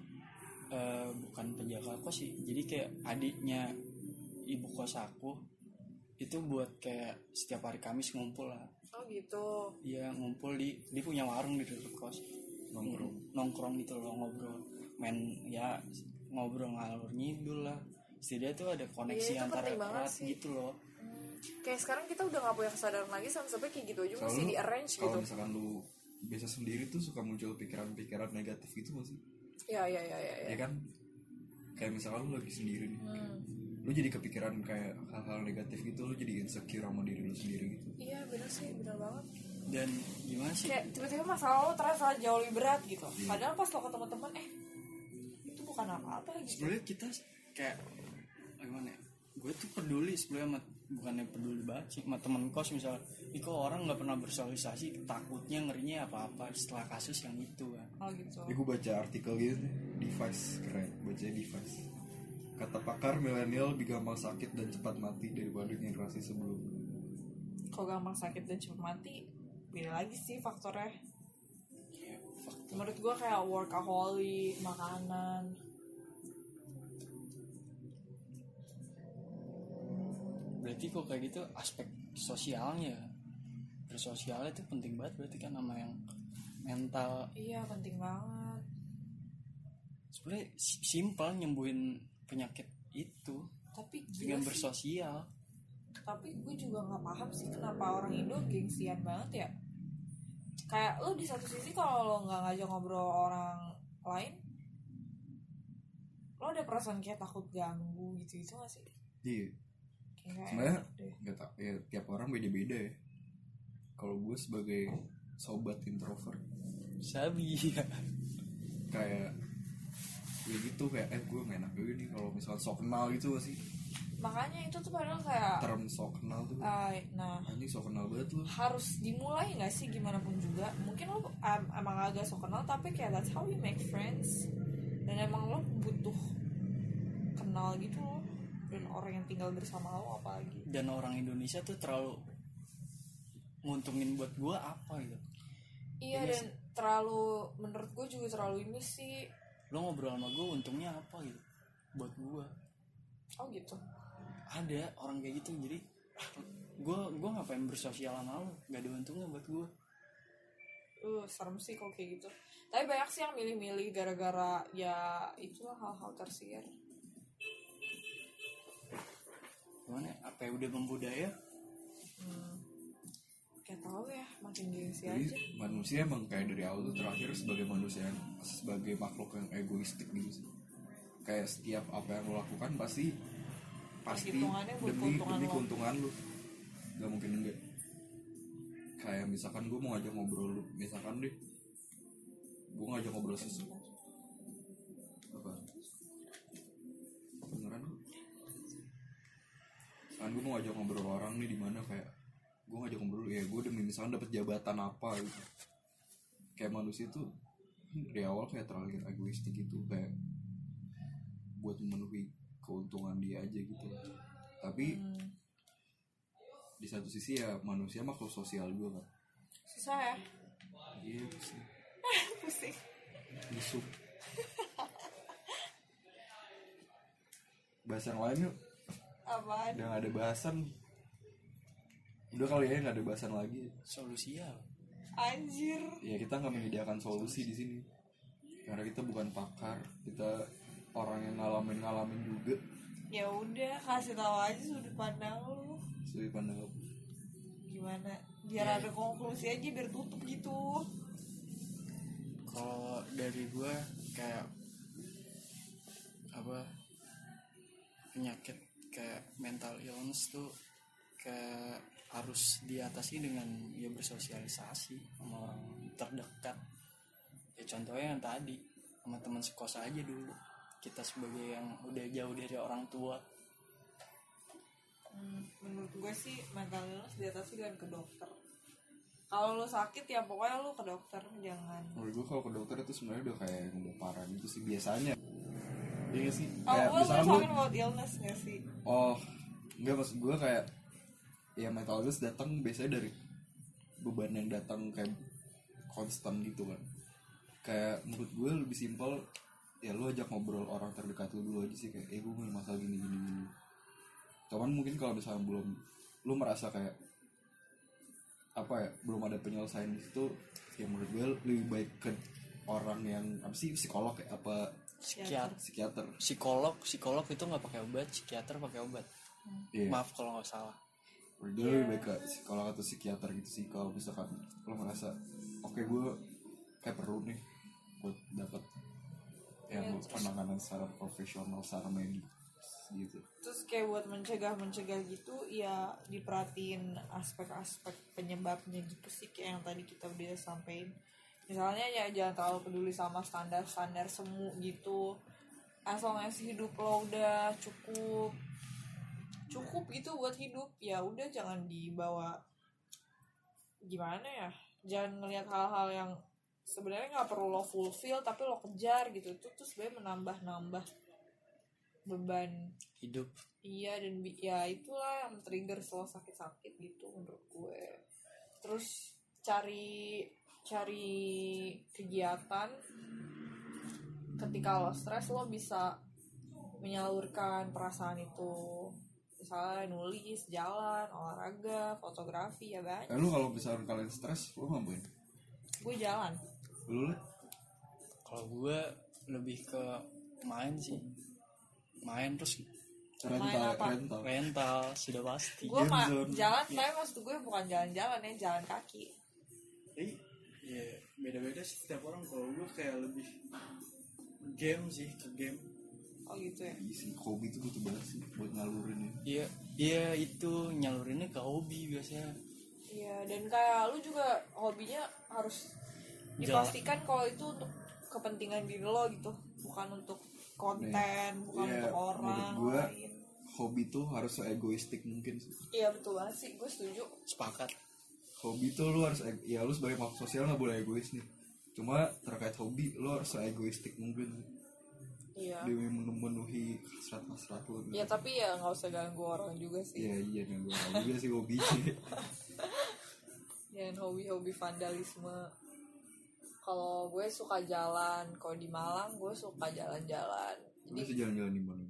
eh, bukan penjaga kos sih. Jadi kayak adiknya ibu kos aku itu buat kayak setiap hari Kamis ngumpul lah. Oh gitu. Dia ngumpul di dia punya warung di dekat kos. Nongkrong. nongkrong gitu loh ngobrol. Main ya ngobrol ngalur ngidul lah. Setidaknya tuh ada koneksi Iya, itu antara penting banget erat sih. gitu loh. Kayak sekarang kita udah nggak punya kesadaran lagi sampai kayak gitu aja Kalau masih lu- di arrange kalau gitu misalkan lu biasa sendiri tuh suka muncul pikiran-pikiran negatif gitu masih ya ya ya ya, ya. ya kan? Kayak misalkan lu lagi sendiri nih. Hmm. lu jadi kepikiran kayak hal-hal negatif gitu lu jadi insecure sama diri lu sendiri gitu. Iya bener sih bener banget. Dan gimana sih? Kayak tiba-tiba masalah lo terasa jauh lebih berat gitu. Padahal pas lo ketemu teman eh bukan apa-apa gitu sebenarnya kita kayak gimana ya? Gue tuh peduli sebenarnya sama bukannya peduli banget sih sama temen kos misalnya ini kok orang nggak pernah bersosialisasi takutnya ngerinya apa-apa setelah kasus yang itu kan. Oh gitu. Ya gue baca artikel gitu device keren. Baca device. Kata pakar milenial lebih gampang sakit dan cepat mati daripada generasi sebelumnya kalau gampang sakit dan cepat mati beda lagi sih faktornya. Menurut gue kayak workaholic makanan berarti kok kayak gitu aspek sosialnya? Bersosialnya itu penting banget berarti kan sama yang mental. Iya penting banget. Sebenarnya si- simpel nyembuhin penyakit itu tapi dengan gila sih. bersosial. Tapi gue juga nggak paham sih kenapa orang Indo gengsian banget ya. Kayak lo di satu sisi kalau lo nggak ngajak ngobrol orang lain lo ada perasaan kayak takut ganggu gitu itu gak sih? Iya nggak sebenarnya enak deh. nggak tak ya tiap orang beda-beda ya. Kalau gue sebagai sobat introvert. Sabi. Kayak ya gitu kayak eh gue gak enak juga nih kalau misalnya sok kenal gitu gak sih? Makanya itu tuh padahal kayak term sok kenal tuh. Ah, nah. Anjing sok kenal banget lu. Harus dimulai nggak sih gimana pun juga. Mungkin lo em- emang agak sok kenal tapi kayak that's how you make friends. Dan emang lo butuh kenal gitu loh dan orang yang tinggal bersama lo apalagi dan orang Indonesia tuh terlalu nguntungin buat gua apa gitu. Iya Iya dan terlalu menurut gue juga terlalu ini sih. Lo ngobrol sama gue untungnya apa gitu? Buat gua. Oh gitu. Ada orang kayak gitu jadi gue gue ngapain bersosial sama lo? Gak ada untungnya buat gue uh serem sih kalau kayak gitu. Tapi banyak sih yang milih-milih gara-gara ya itulah hal-hal tersier gimana ya, apa ya udah membudaya? Hmm. kayak tahu ya makin gengsi jadi aja. manusia emang kayak dari awal tuh terakhir sebagai manusia yang sebagai makhluk yang egoistik gitu sih. Kayak setiap apa yang lo lakukan pasti pasti demi keuntungan demi lo. keuntungan lu nggak mungkin enggak. Kayak misalkan gue mau ngajak ngobrol lu misalkan deh gue ngajak ngobrol sesuatu kan gue mau ngajak ngobrol orang nih di mana kayak gue ngajak ngobrol ya gue demi misalkan dapat jabatan apa gitu. Kayak manusia tuh dari awal kayak terlalu egoistik gitu kayak buat memenuhi keuntungan dia aja gitu. Tapi hmm. di satu sisi ya manusia makhluk sosial juga kan susah ya? Iya sih pusing. Busuk. Bahasan lain yuk apaan? Udah gak ada bahasan. Udah kali ya nggak ada bahasan lagi. Solusi ya. Anjir. Ya kita nggak menyediakan solusi di sini. Karena kita bukan pakar. Kita orang yang ngalamin ngalamin juga. Ya udah kasih tahu aja sudut pandang lu. Sudut pandang apa? gimana? Biar Ya. ada konklusi aja biar tutup gitu. Kalau dari gue kayak apa? Penyakit kayak mental illness tuh kayak harus diatasi dengan ya bersosialisasi sama orang terdekat. Ya contohnya yang tadi sama teman sekos aja dulu. Kita sebagai yang udah jauh dari orang tua. Hmm, menurut gue sih mental illness diatasi dengan ke dokter. Kalau lu sakit ya pokoknya lu ke dokter jangan. Menurut gue kalau ke dokter itu sebenarnya udah kayak udah parah gitu sih biasanya Iya sih? Oh kayak misalnya lu about illness gak sih? Oh enggak maksud gue kayak ya mental illness datang biasanya dari beban yang datang kayak konstan gitu kan. Kayak menurut gue lebih simpel ya lu ajak ngobrol orang terdekat lu dulu aja sih kayak eh gue punya masalah gini gini gini. Cuman mungkin kalau misalnya belum lu merasa kayak apa ya belum ada penyelesaian di situ ya menurut gue lebih baik ke orang yang apa sih psikolog kayak apa psikiater. Psikiater. Psikolog psikolog itu nggak pakai obat psikiater pakai obat. Iya. Maaf kalau nggak salah. Gue lebih baik ke psikolog atau psikiater gitu sih kalau misalkan lo merasa oke gue kayak perlu nih buat dapat yang terus- penanganan secara profesional secara medis gitu. Terus kayak buat mencegah mencegah gitu ya diperhatiin aspek-aspek penyebabnya gitu sih kayak yang tadi kita udah sampein misalnya ya jangan terlalu peduli sama standar-standar semu gitu. As long as hidup lo udah cukup cukup gitu buat hidup ya udah jangan dibawa gimana ya? Jangan ngelihat hal-hal yang sebenarnya nggak perlu lo fulfill tapi lo kejar gitu. Itu tuh sebenarnya menambah-nambah beban. Hidup. Iya dan ya itulah yang trigger setelah sakit-sakit gitu menurut gue. Terus cari cari kegiatan ketika lo stres lo bisa menyalurkan perasaan itu. Misalnya nulis, jalan, olahraga, fotografi ya banyak. eh, lu kalau misalkan kalian stres lu ngapain Gue jalan. lu lah kalau gue lebih ke main sih main terus rental apa? rental rental sudah pasti Gue mah zone. jalan, tapi maksud gue bukan jalan-jalan ya, jalan kaki. Iya, ya beda-beda sih setiap orang. Kalau gue kayak lebih game sih ke game. Oh gitu ya. Iya sih hobi itu butuh banget sih buat ngalurin ya. Iya iya itu nyalurinnya ke hobi biasanya. Iya, dan kayak lu juga hobinya harus dipastikan kalau itu untuk kepentingan diri lo gitu, bukan untuk konten, bukan Iya, untuk orang gua lain. hobi tuh harus egoistik mungkin sih. Iya betul banget sih, gue setuju. sepakat hobi tuh lu harus ya lu sebagai makhluk sosial nggak boleh egois nih cuma terkait hobi lu harus egoistik mungkin Iya. demi memenuhi hasrat-hasrat lu Ya tapi ya nggak usah ganggu orang juga sih. iya iya dan gue juga sih hobi Dan hobi-hobi vandalisme. Kalau gue suka jalan, kalau di Malang gue suka jalan-jalan. Jadi, jalan-jalan di mana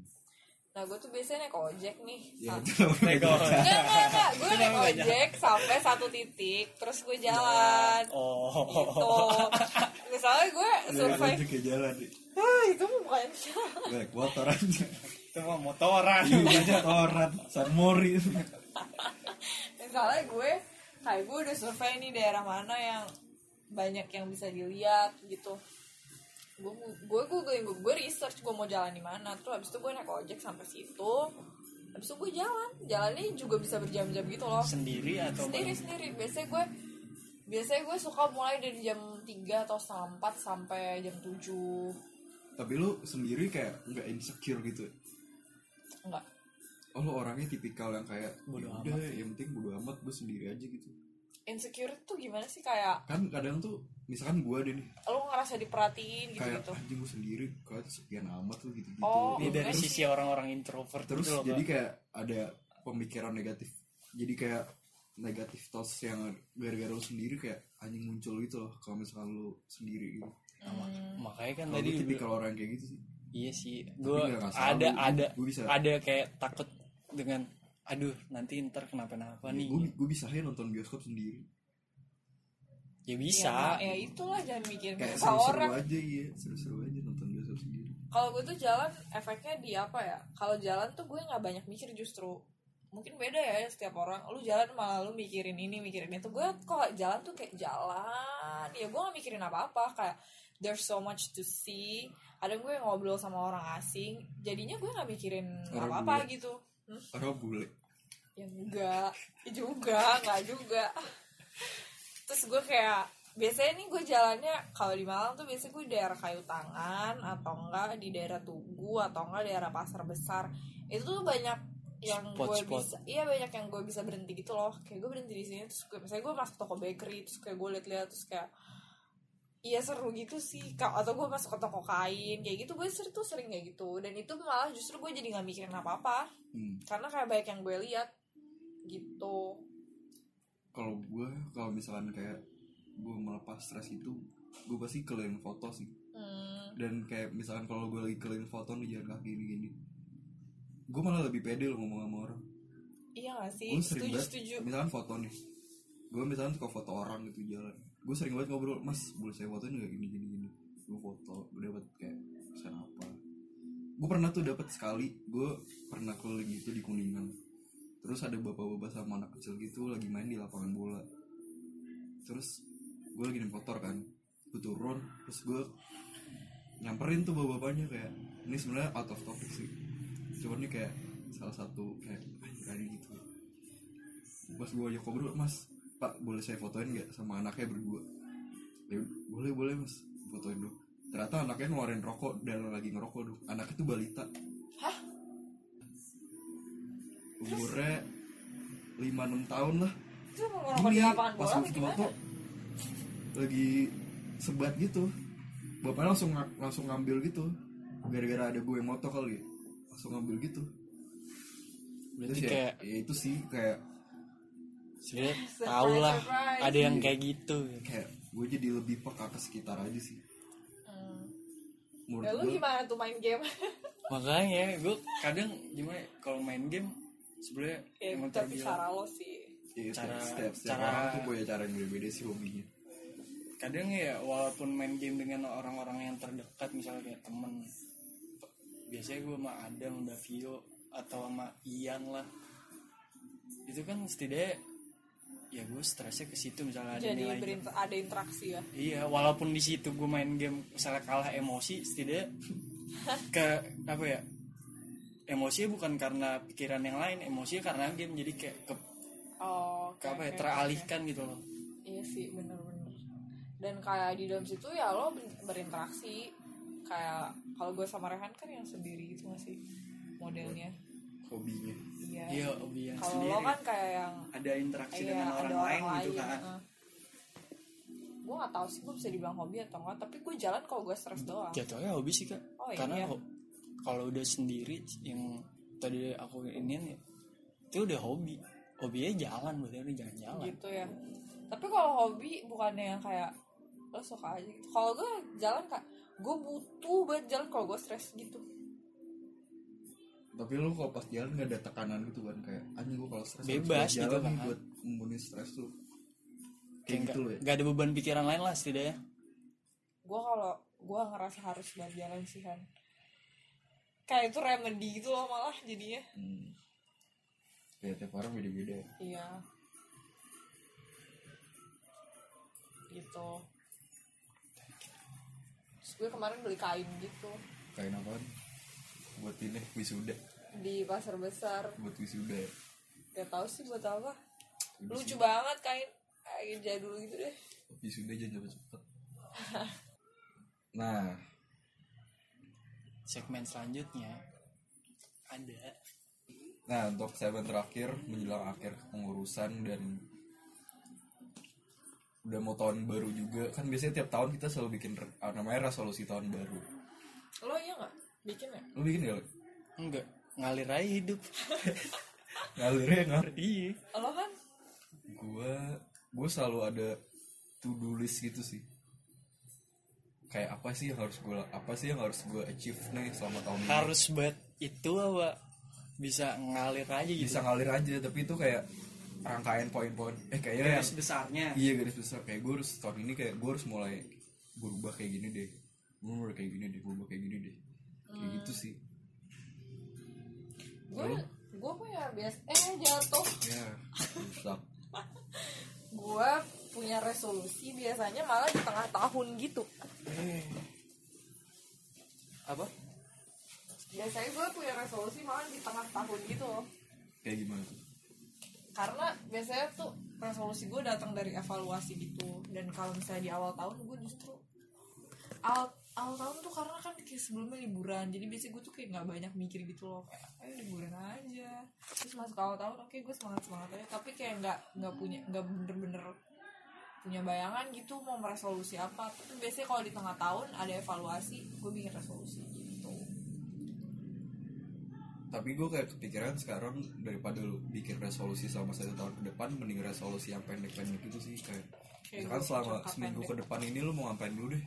nah gue tuh biasanya naik ojek nih. ya. Enggak, enggak, enggak. Gue naik ojek sampai satu titik, terus gue jalan. oh. Gitu. Misalnya gue Dari survei ojek ke jalan nih ah itu mah bukan jalan. Naik motor aja. Itu mah motoran. Iya, banyak orang San Mori. Misalnya gue kayak gue udah survei nih daerah mana yang banyak yang bisa dilihat gitu gue gue gue gue, gue research gue mau jalan di mana. Terus habis itu gue naik ojek sampai situ. Habis itu gue jalan. Jalannya juga bisa berjam-jam gitu loh. Sendiri atau sendiri sendiri. Biasanya gue biasanya gue suka mulai dari jam 3 atau setengah 4 sampai jam 7 tapi lu sendiri kayak nggak insecure gitu? Enggak oh lu orangnya tipikal yang kayak Bodo "Ya udah yang penting bodo amat gue sendiri aja gitu insecure tuh gimana sih? Kayak kan kadang tuh misalkan gue deh nih. Lo ngerasa diperhatiin gitu kayak gitu anjing gue sendiri kayak sepian amat tuh gitu gitu Oh, ini dari Terus- sisi orang-orang introvert terus gitu loh, jadi Kak. kayak ada pemikiran negatif. Jadi kayak negatif thoughts yang gara-gara lu sendiri kayak anjing muncul gitu loh kalau misalkan lu sendiri gitu. Nah, makanya kan kalau tadi gue tipikal orang kayak gitu sih. Iya sih. Gue ada gua- ada gua bisa. ada kayak takut dengan aduh nanti ntar kenapa-napa nih. gue gue bisa aja nonton bioskop sendiri. Ya bisa. Ya, ya itulah jangan mikirin kayak kata seru-seru orang. aja iya. Seru-seru aja nonton bioskop sendiri. Kalau gue tuh jalan efeknya di apa ya? Kalau jalan tuh gue nggak banyak mikir justru. Mungkin beda ya setiap orang. Lu jalan malah lu mikirin ini mikirin itu. Gue kalau jalan tuh kayak jalan. Ya gue gak mikirin apa apa kayak there's so much to see. Ada gue ngobrol sama orang asing. Jadinya gue nggak mikirin Orang apa apa bule. gitu hmm? orang bule. Ya enggak. Ya juga enggak juga. Terus gue kayak biasanya nih gue jalannya kalau di Malang tuh biasanya gue di daerah kayu tangan atau enggak di daerah Tugu atau enggak daerah pasar besar. Itu tuh banyak yang gue bisa iya banyak yang gue bisa berhenti gitu loh. Kayak gue berhenti di sini terus gue misalnya gue masuk toko bakery terus kayak gue liat-liat terus kayak iya seru gitu sih. Atau gue masuk ke toko kain kayak gitu gue sering tuh sering kayak gitu. Dan itu malah justru gue jadi nggak mikirin apa apa hmm. karena kayak banyak yang gue lihat gitu. Kalau gue kalau misalkan kayak gue melepas stres itu gue pasti keliling foto sih. Hmm, dan kayak misalkan kalau gue lagi keliling foto nih jalan kaki ini gini. Gue malah lebih pede loh ngomong sama orang. Iya gak sih? Gue sering setuju banget. setuju. Misalkan foto nih. Gue misalkan suka foto orang gitu jalan gue sering banget ngobrol mas boleh saya fotoin nggak? Gini gini gini. Gue foto gue dapet kayak pesan apa. Gue pernah tuh dapet sekali gue pernah keliling gitu di kuningan. Terus ada bapak-bapak sama anak kecil gitu lagi main di lapangan bola. Terus gue lagi naik motor kan gue turun terus gue nyamperin tuh bapak-bapaknya kayak ini sebenarnya out of topic sih. Cuman ini kayak salah satu kayak anjir gitu. Pas gue ajak ngobrol mas pak boleh saya fotoin nggak sama anaknya berdua? Ya boleh boleh mas. Fotoin dulu. Ternyata anaknya ngeluarin rokok dan lagi ngerokok dulu. Anaknya tuh balita. Hah? umurnya lima enam tahun lah. Itu lapangan pas apa foto lagi sebat gitu. Bapaknya langsung langsung ngambil gitu. Gara-gara ada gue yang moto kali ya. langsung ngambil gitu. Berarti Terus ya, kayak ya itu sih kayak sebenarnya tau lah surprise. ada yang kayak gitu kayak gue jadi lebih peka ke sekitar aja sih Hmm. menurut Ya lu gue gimana tuh main game? makanya gue kadang gimana ya, kalau main game sebenarnya ya, emang tapi terbilang cara lo sih. ya, cara- setiap, setiap cara- orang tuh punya cara yang beda-beda sih hobinya kadang ya walaupun main game dengan orang-orang yang terdekat misalnya kayak temen biasanya gue sama Adam Davio atau sama Ian lah itu kan setidaknya ya gue stresnya ke situ misalnya ada Jadi nilai berinter- ada interaksi ya. iya walaupun di situ gue main game misalnya kalah emosi setidaknya ke apa ya emosinya bukan karena pikiran yang lain emosinya karena game jadi kayak ke, Oh, ke apa ya oke, teralihkan gitu loh Iya sih, bener-bener. Dan kayak di dalam situ ya lo ber- berinteraksi. Kayak kalau gue sama Rehan kan yang sendiri gitu masih modelnya. Hobinya. Iya. iya hobi yang Kalau sendiri. lo kan kayak yang ada interaksi iya, dengan ada orang, lain gitu kan heeh. gue gak tahu sih gue bisa dibilang hobi atau enggak tapi gue jalan kalau gue stres doang. Jatuhnya hobi sih kak. Oh, karena iya. kalau udah sendiri yang tadi aku ini itu udah hobi. Hobinya jalan berarti jalan-jalan. Gitu ya. Tapi kalau hobi bukannya yang kayak lo suka aja gitu. Kalau gue jalan kak gue butuh banget jalan kalau gue stres gitu tapi lu kalau pas jalan gak ada tekanan gitu kan kayak anjing gue kalau stres Bebas buat gitu kan. buat membunuh stres tuh. Kayak kayak gitu loh ya nggak ada beban pikiran lain lah setidaknya. Gue kalau gue ngerasa harus banget jalan sih kan kayak itu remedy gitu loh malah jadinya. Hmm. ya tiap orang beda-beda. Ya. iya. Gitu. Terus gue kemarin beli kain gitu. Kain apaan? Buat ini wisuda di pasar besar. Buat wisuda ya gak tahu sih buat apa. Wisuda. lucu banget kain kain jadul gitu deh. Wisuda jangan cepet-cepet nah. Segmen selanjutnya ada Nah, untuk segmen terakhir menjelang akhir pengurusan dan udah mau tahun baru juga. Kan biasanya tiap tahun kita selalu bikin ah, namanya resolusi tahun baru. lo iya nggak? Bikin ya? Lu bikin gak? enggak ngalir aja hidup. Ngalirnya ngalir. iya. Lo kan Gua gua selalu ada to do list gitu sih. Kayak apa sih yang harus gue apa sih yang harus gue achieve nih selama tahun ini? harus buat itu apa? Bisa ngalir aja gitu. Bisa ngalir aja tapi itu kayak rangkaian poin-poin. Eh kayaknya garis besarnya. Iya garis besar. Kayak gue harus tahun ini kayak gue harus mulai berubah kayak gini deh. Gue mulai kayak gini deh berubah kayak gini deh. Kayak gitu sih gue gue punya bias eh jatuh. Ya rusak. Gue punya resolusi biasanya malah di tengah tahun gitu. Apa? Biasanya gue punya resolusi malah di tengah tahun gitu loh. Kayak gimana tuh? Karena biasanya tuh resolusi gue datang dari evaluasi gitu. Dan kalau misalnya di awal tahun gue justru awal awal tahun tuh karena kan kayak sebelumnya liburan jadi biasanya gue tuh kayak nggak banyak mikir gitu loh kayak ayo liburan aja terus masuk awal tahun oke gue semangat semangat aja tapi kayak nggak nggak punya nggak bener-bener punya bayangan gitu mau meresolusi apa tapi biasanya kalau di tengah tahun ada evaluasi gue bikin resolusi gitu tapi gue kayak kepikiran sekarang daripada lu bikin resolusi selama satu tahun ke depan mending resolusi yang pendek-pendek gitu sih kayak Kayak misalkan selama seminggu pendek. ke depan ini lu mau ngapain dulu deh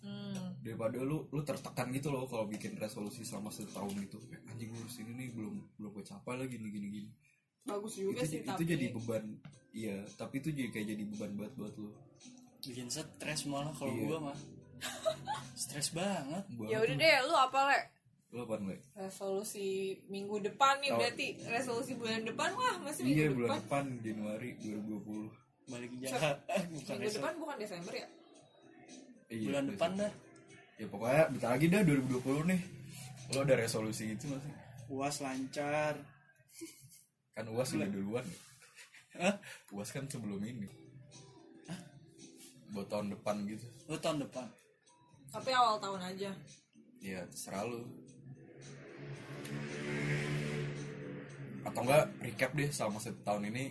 hmm. Daripada lu lu tertekan gitu loh kalau bikin resolusi selama satu tahun gitu kayak anjing gue harus ini nih belum belum gue capai lagi gini gini gini. Bagus juga itu sih itu tapi jadi beban iya tapi itu jadi kayak jadi beban buat buat lu. Bikin stres malah kalau Iya. gua mah. Stres banget. Ya udah deh lu apa le? Lu apaan, Le? resolusi minggu depan nih Oh. berarti resolusi bulan depan wah masih minggu Iya, depan. bulan depan Januari 2020. balik jahat bukan minggu depan bukan Desember ya? Iya, bulan depan dah Ya pokoknya bentar lagi dah 2020 nih. Lo ada resolusi itu gak sih? uas lancar Kan UAS udah duluan. Hah? UAS kan sebelum ini. Buat tahun depan gitu. lu tahun depan tapi awal tahun aja Ya terserah lu. Atau enggak recap deh sama satu tahun ini.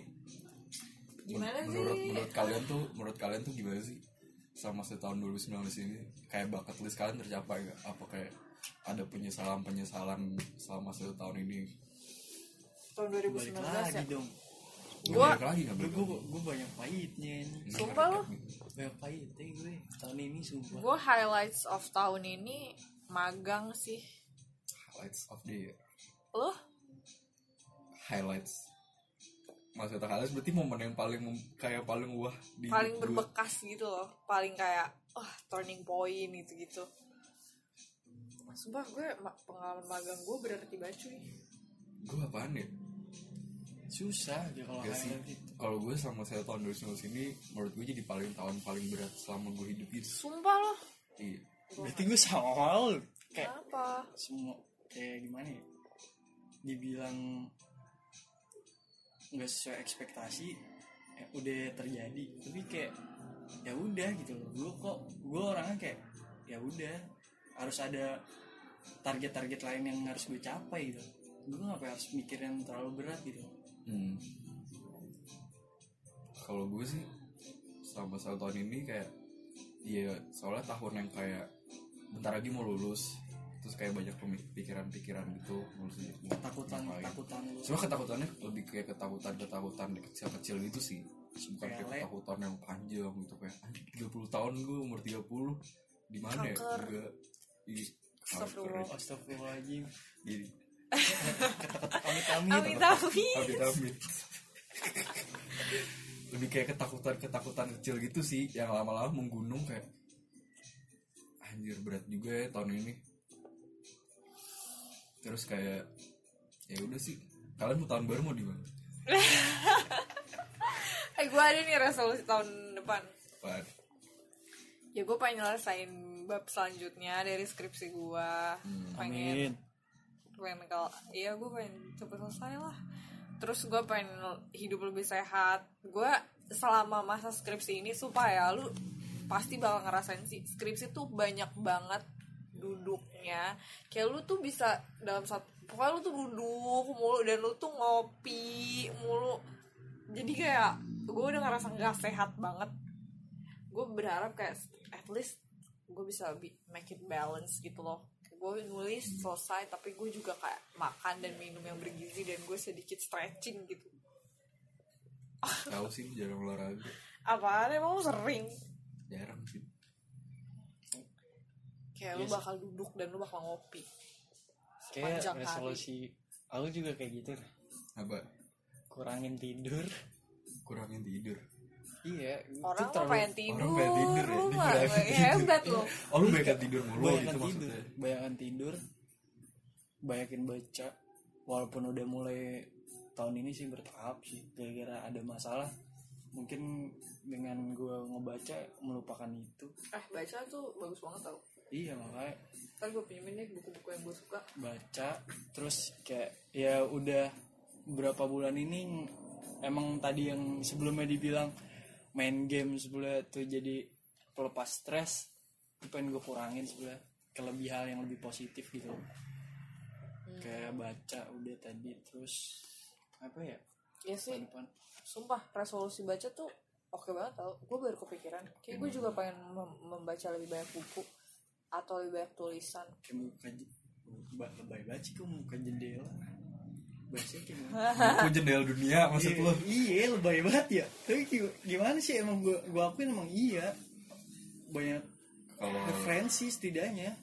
gimana Men- menurut sih menurut kalian tuh menurut kalian tuh gimana sih sama setahun 2019 ini kayak bucket list kalian tercapai gak? Apa kayak ada penyesalan penyesalan selama satu tahun ini? tahun balik 2019 lagi ya dong Gua- lagi gue gue gue banyak pahitnya ini lagi. Sumpah lo. Banyak pahitnya gue tahun ini sumpah gue highlights of tahun ini magang sih Highlights of the year. lo highlights maksudnya highlights berarti momen yang paling kayak paling wah di paling hidup gue. berbekas gitu loh paling kayak wah turning point gitu gitu sumpah gue ma- pengalaman magang gue berarti cuy gue apaan ya? Susah aja kalau sih. highlight itu kalau gue sama saya tahun 2019 ini menurut gue jadi paling tahun paling berat selama gue hidup itu sumpah loh. Iya. Berarti gue sama kayak kenapa? semua kayak gimana ya? Dibilang nggak sesuai ekspektasi ya udah terjadi. Tapi kayak ya udah gitu loh. Gue kok gue orangnya kayak ya udah harus ada target-target lain yang harus gue capai gitu. Gue ngapain harus mikirin terlalu berat gitu. Hmm. Kalau gue sih selama satu tahun ini kayak Iya soalnya tahun yang kayak bentar lagi mau lulus terus kayak banyak pemi- pikiran-pikiran gitu mau ketakutan ketakutan lu Cuma ketakutannya lebih kayak ketakutan-ketakutan kecil-kecil gitu sih Bukan kayak ketakutan yang panjang gitu kayak "Anjing, 30 tahun gue umur 30 di mana ya? Astagfirullah. kanker. Astagfirullahaladzim Jadi amit-amit amit amit Amit amit. Lebih kayak ketakutan-ketakutan kecil gitu sih yang lama-lama menggunung kayak anjir berat juga ya tahun ini. Terus kayak ya udah sih kalian mau tahun baru mau di mana? eh gue ada nih resolusi tahun depan. Apaan? ya gue pengen nyelesain bab selanjutnya dari skripsi gue pengen amin. pengen kalau iya gue pengen cepet selesai lah. Terus gue pengen hidup lebih sehat. Gue selama masa skripsi ini supaya lu pasti bakal ngerasain sih skripsi tuh banyak banget duduknya kayak lu tuh bisa dalam satu pokoknya lu tuh duduk mulu dan lu tuh ngopi mulu. Jadi kayak gue udah ngerasa nggak sehat banget. Gue berharap kayak at least gue bisa bi- make it balance gitu loh. Gue nulis selesai tapi gue juga kayak makan dan minum yang bergizi dan gue sedikit stretching gitu. Tahu sih jarang olahraga. apaan emang sering? Jarang sih. Kayak lu Yes. bakal duduk dan lu bakal ngopi kayak Sepanjang hari. resolusi aku juga kayak gitu. Apa? kurangin tidur. Kurangin tidur. iya orang terlalu- pengen tidur, pengen tidur ya, lu mah hebat lo Oh lu banyak tidur mulu banyakan gitu tidur maksudnya. banyakan tidur banyakin baca. Walaupun udah mulai tahun ini sih bertahap sih gara-gara ada masalah. Mungkin dengan gue ngebaca melupakan itu. Eh baca tuh bagus banget tau iya makanya. Ntar gue pinjemin deh buku-buku yang gue suka. Baca terus kayak ya udah beberapa bulan ini emang tadi yang sebelumnya dibilang main game sebelah tuh jadi pelepas stres itu pengen gue kurangin sebelah ke lebih hal yang lebih positif gitu. Kayak baca udah tadi terus apa ya? Ya sih. Depan. Sumpah resolusi baca tuh oke banget tau. Gue baru kepikiran. Kayak gue juga pengen mem- membaca lebih banyak buku atau lebih banyak tulisan kayak mau buka je- ba- lebay baca kok mau buka jendela baca kayak jendela dunia maksud Iya, lu. Iya, lebay banget ya. Tapi gi- gimana sih emang gua gua akuin emang iya. Banyak Kalau referensi setidaknya.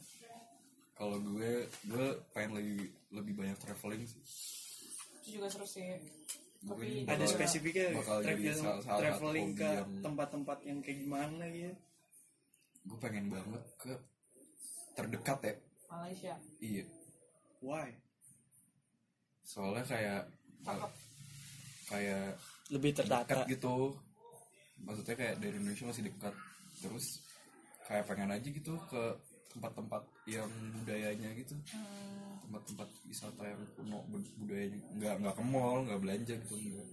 kalau gue gue pengen lebih lebih banyak traveling sih. itu juga seru sih Mungkin Tapi Ada spesifiknya traveling, salah- salah satu traveling ke yang- tempat-tempat yang kayak gimana gitu. gue pengen banget ke terdekat ya. Malaysia. Iya. Why? Soalnya kayak cakep. kayak lebih dekat terdata gitu. Maksudnya kayak dari Indonesia masih dekat. Terus kayak pengen aja gitu ke tempat-tempat yang budayanya gitu. Tempat-tempat wisata yang kuno bud- budayanya. Nggak nggak ke mall nggak belanja gitu nggak.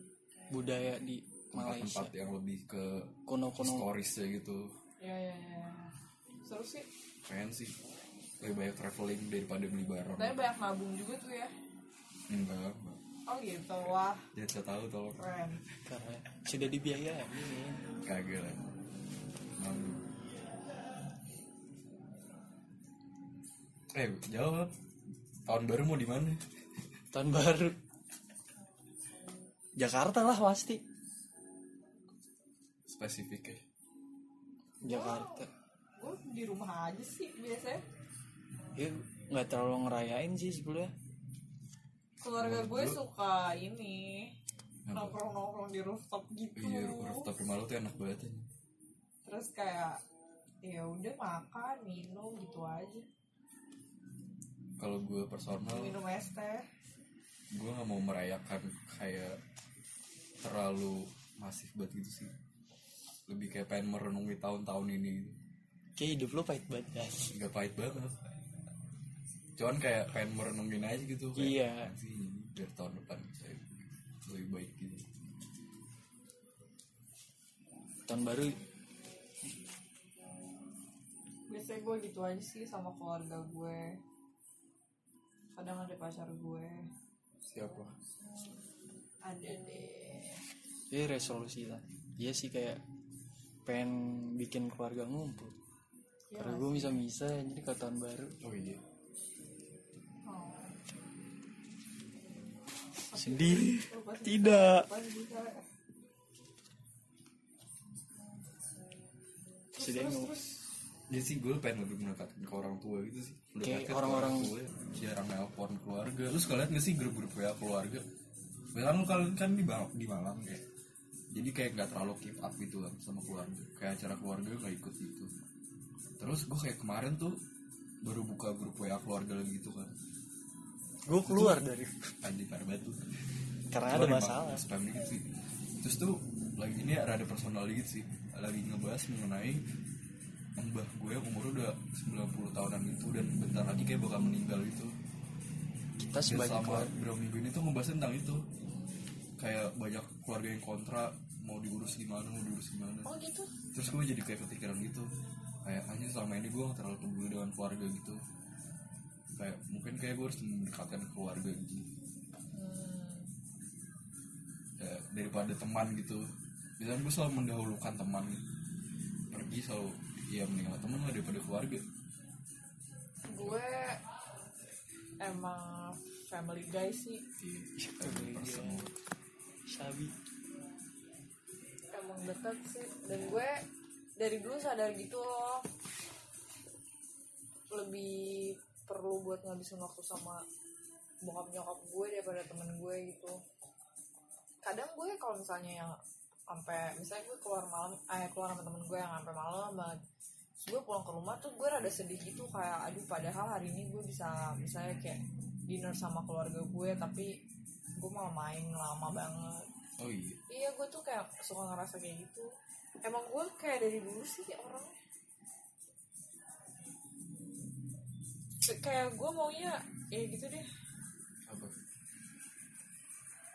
Budaya di Malaysia. tempat-tempat yang lebih ke kuno-kuno. historisnya gitu. Ya ya ya seru sih pengen sih. Lebih banyak traveling daripada beli barang. Tapi banyak nabung juga tuh ya. Enggak oh gitu. Wah. Jangan saya tahu tolong. Keren. Karena sudah dibiayai kagak lah. Malu. eh jawab. Tahun baru mau di mana? Tahun baru. Jakarta lah pasti. Spesifiknya Jakarta gue di rumah aja sih biasanya. Ya nggak terlalu ngerayain sih sebelumnya keluarga gue suka ini nongkrong nongkrong di rooftop gitu. Iya rooftop rumah lu tuh enak banget ya. terus kayak ya udah makan minum gitu aja. Kalau gue personal minum es teh. gue nggak mau merayakan kayak terlalu masif banget gitu sih. Lebih kayak pengen merenungi tahun-tahun ini. gitu. Kayak hidup lo pahit banget guys. Nggak pahit banget. Cuman kayak pengen merenungin aja gitu kayak, Iya. "Apaan sih ini? Biar tahun depan saya lebih baik gitu. Tahun baru. Biasanya gue gitu aja sih sama keluarga gue. Kadang ada pacar gue. Siapa? Ada deh ya resolusi lah. Iya sih kayak pengen bikin keluarga ngumpul Iya karena nggak gue bisa bisa jadi ke tahun baru. Oh iya. Oh. sedih. Tidak. Sedih ngumpul ya sih gue pengen lebih mendekatkan ke orang tua gitu sih. Ke orang-orang- tua jarang nelpon keluarga. Lu suka liat gak sih grup-grup WA keluarga? Biasanya lu kalian kan di, Bang- di Malang kayak. Jadi kayak nggak terlalu keep up gitu kan sama keluarga. Kayak acara keluarga nggak ikut gitu terus gue kayak kemarin tuh baru buka grup WA keluarga lagi gitu kan. Gue keluar dari anjing parah banget tuh. Karena ada masalah. spam dikit sih. Terus tuh lagi ini rada personal dikit sih. Lagi ngebahas mengenai mbah gue yang umur udah 90 tahunan itu dan bentar lagi kayak bakal meninggal itu kita sebagai selama berapa minggu ini tuh ngebahas tentang itu. Kayak banyak keluarga yang kontra mau diurus gimana mau diurus gimana. Oh gitu? Terus gue jadi kayak kepikiran gitu kayak hanya selama ini gue gak terlalu peduli dengan keluarga gitu. Kayak mungkin kayak gue harus mendekatkan keluarga gitu. Ya, daripada teman gitu. Biasanya gue selalu mendahulukan teman pergi selalu ya mendingan sama teman lah daripada keluarga. Gue emang family guy sih. Iya, Family person. guy. sabi. Emang dekat sih. Dan gue dari dulu sadar gitu loh. Lebih perlu buat ngabisin waktu sama bokap nyokap gue daripada temen gue gitu. Kadang gue kalau misalnya yang sampai misalnya gue keluar malam eh keluar sama temen gue yang sampai malam banget. Terus gue pulang ke rumah tuh gue rada sedih gitu kayak aduh padahal hari ini gue bisa misalnya kayak dinner sama keluarga gue tapi gue malah main lama banget. Oh iya. Iya gue tuh kayak suka ngerasa kayak gitu emang gue kayak dari dulu sih orangnya. Kayak gue maunya ya gitu deh. Apa?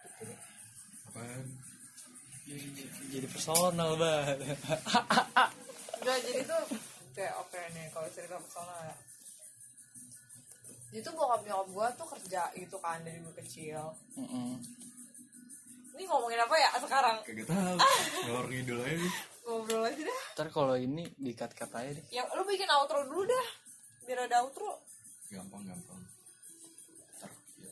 Gitu deh. Apaan? Jadi, jadi personal banget Enggak, jadi tuh kayak oke nih kalau cerita personal ya. Itu bokap nyokap gue tuh kerja gitu kan dari gue kecil. Mm-mm. Ini ngomongin apa ya? Sekarang. Kagak tahu. Ngalor ngidul aja nih. ngobrol aja dah. Ntar kalau ini dikat kat aja deh. Yang lu bikin outro dulu dah. Biar ada outro. Gampang gampang. Ntar, ya,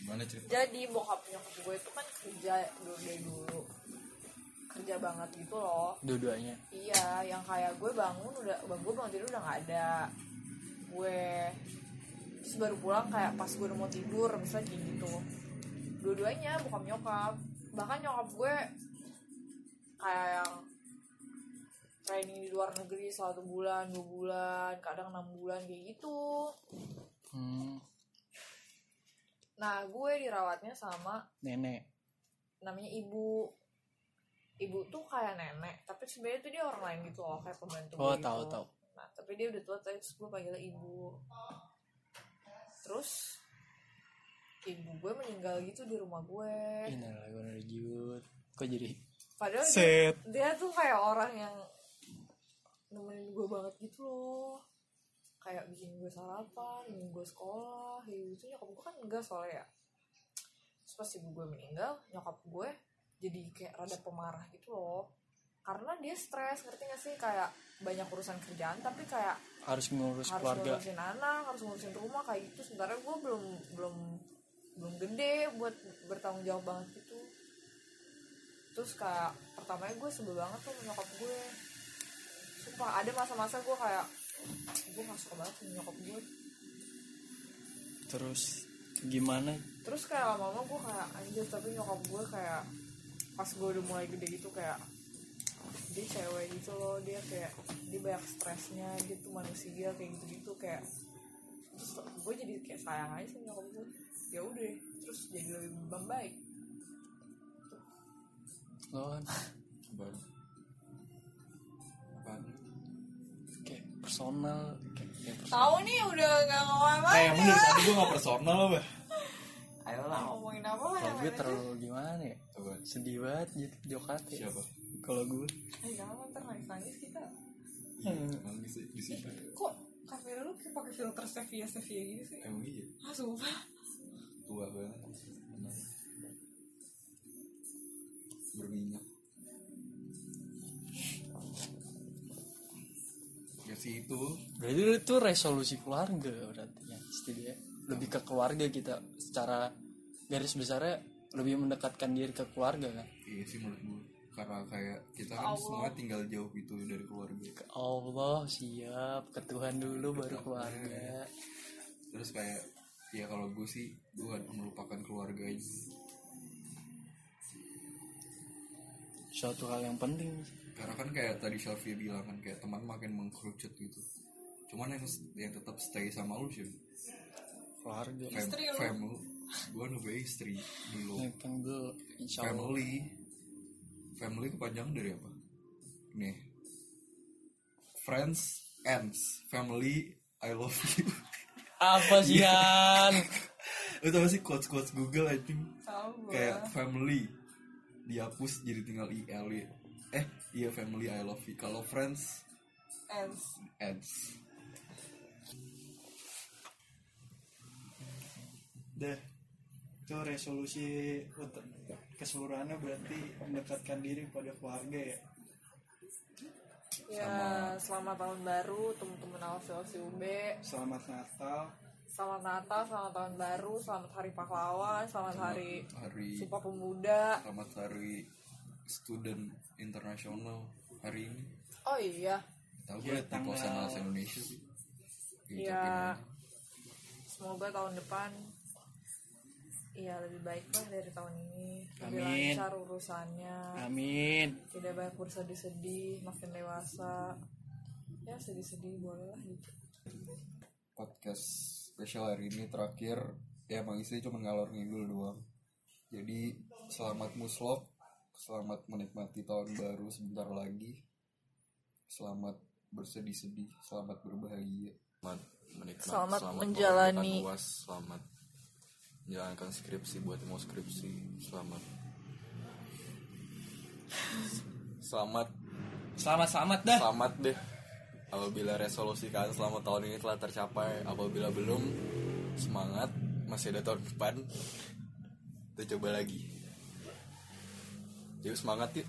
gimana cerita? Jadi bokap nyokap gue itu kan kerja dulu dari dulu. Kerja banget gitu loh. Dua-duanya? Iya yang kayak gue bangun udah gue bangun tidur udah nggak ada. Gue terus baru pulang kayak pas gue udah mau tidur misalnya gitu dua-duanya bokap nyokap. Bahkan nyokap gue kayak yang training di luar negeri satu bulan dua bulan kadang enam bulan kayak gitu. Hmm, nah gue dirawatnya sama nenek. namanya ibu. Ibu tuh kayak nenek tapi sebenarnya tuh dia orang lain gitu loh kayak pembantu Oh, tahu, gitu. tahu. nah tapi dia udah tua terus gue panggilnya ibu. Terus ibu gue meninggal gitu di rumah gue. Innalillahi kok jadi padahal dia, Set. dia tuh kayak orang yang nemenin gue banget gitu loh. Kayak bikin gue sarapan bikin gue sekolah kayak gitu. Nyokap gue kan enggak soalnya ya. Terus pas ibu gue meninggal nyokap gue jadi kayak rada pemarah gitu loh. Karena dia stres ngerti gak sih? Kayak banyak urusan kerjaan tapi kayak harus ngurus harus keluarga. ngurusin anak harus ngurusin rumah kayak gitu. Sementara gue belum belum belum gede buat bertanggung jawab banget gitu. Terus kayak pertamanya gue sebel banget tuh nyokap gue. Sumpah ada masa-masa gue kayak gue gak suka banget sama nyokap gue. Terus gimana? Terus kayak lama-lama gue kayak anjir tapi nyokap gue kayak pas gue udah mulai gede gitu kayak dia cewek gitu loh dia kayak dia banyak stresnya dia tuh manusia kayak gitu-gitu kayak. Terus gue jadi kayak sayang aja sama nyokap gue ya udah terus jadi lebih membaik. Lo kan? Apaan? kayak personal kayak, kayak personal. tahu nih udah nggak ngomong Eh, emang dari tadi gue gak personal, bah ayolah ngomongin apa lah kalau yang gue terlalu gimana ya? Apa? sedih banget gitu Jokate Siapa? kalau gue. Eh jangan ntar nangis nangis kita. Nangis di, di sini kok kamera lu kayak pakai filter sepia sepia gitu sih? Emang iya? ah sumpah Tua banget. Berminyak. Ya sih itu. Berarti itu resolusi keluarga berarti ya setidaknya lebih ke keluarga kita secara garis besarnya lebih mendekatkan diri ke keluarga kan? Iya sih menurut gue Karena kayak kita kan semua tinggal jauh gitu dari keluarga. Allah siap. Ke Tuhan dulu baru keluarga. Terus kayak Ya kalau gue sih Gue melupakan keluarga aja. Suatu hal yang penting. Karena kan kayak tadi Sylvia bilang kan kayak teman makin mengkerucut gitu. Cuman yang yang tetap stay sama lu sih. Keluarga. Fam Istri lu. family. Gue nunggu istri dulu. Family. Family kepanjangan dari apa? Nih. Friends ends. Family I love you apa sih Yan? Lu tau sih quotes quotes Google I think? Kayak family dihapus jadi tinggal il eh iya family I love you. Kalau friends? Ends ends Dah, itu resolusi untuk keseluruhannya berarti mendekatkan diri pada keluarga ya. Ya selamat tahun baru teman-teman Alfil UB Selamat Natal. selamat Natal selamat tahun baru selamat hari pahlawan selamat hari hari Sumpah Pemuda. Selamat hari student internasional hari ini. Oh iya. Tahu Ya, gue di posan Indonesia sih? Iya. semoga tahun depan iya lebih baik lah dari tahun ini. Lebih Amin. lancar urusannya. Amin. tidak banyak bersedih-sedih makin dewasa. Ya sedih-sedih boleh lah gitu. Podcast spesial hari ini terakhir. Ya emang isinya cuma ngalor ngidul doang. Jadi selamat muslok. Selamat menikmati tahun baru sebentar lagi. Selamat bersedih-sedih. Selamat berbahagia. Selamat menikmati Selamat menjalani. menggunakan UAS, selamat menjalankan skripsi buat mau skripsi selamat selamat Selamat selamat dah. Selamat deh apabila resolusi kalian selama tahun ini telah tercapai. Apabila belum, semangat masih ada tahun depan. Kita coba lagi. Yuk semangat yuk.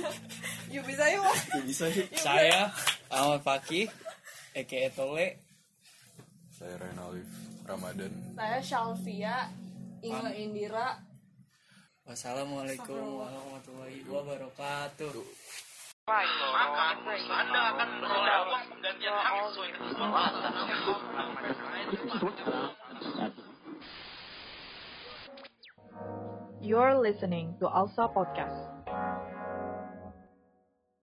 yuk bisa yuk Ya bisa yuk. Saya Ahmad Fakih, Eke Etole. Saya Renalif Ramadan. saya Shalvia Inga Indira Wassalamualaikum warahmatullahi wabarakatuh. maka Anda akan memperoleh uang penggantian hak sesuai ketentuan You're listening to Alsa Podcast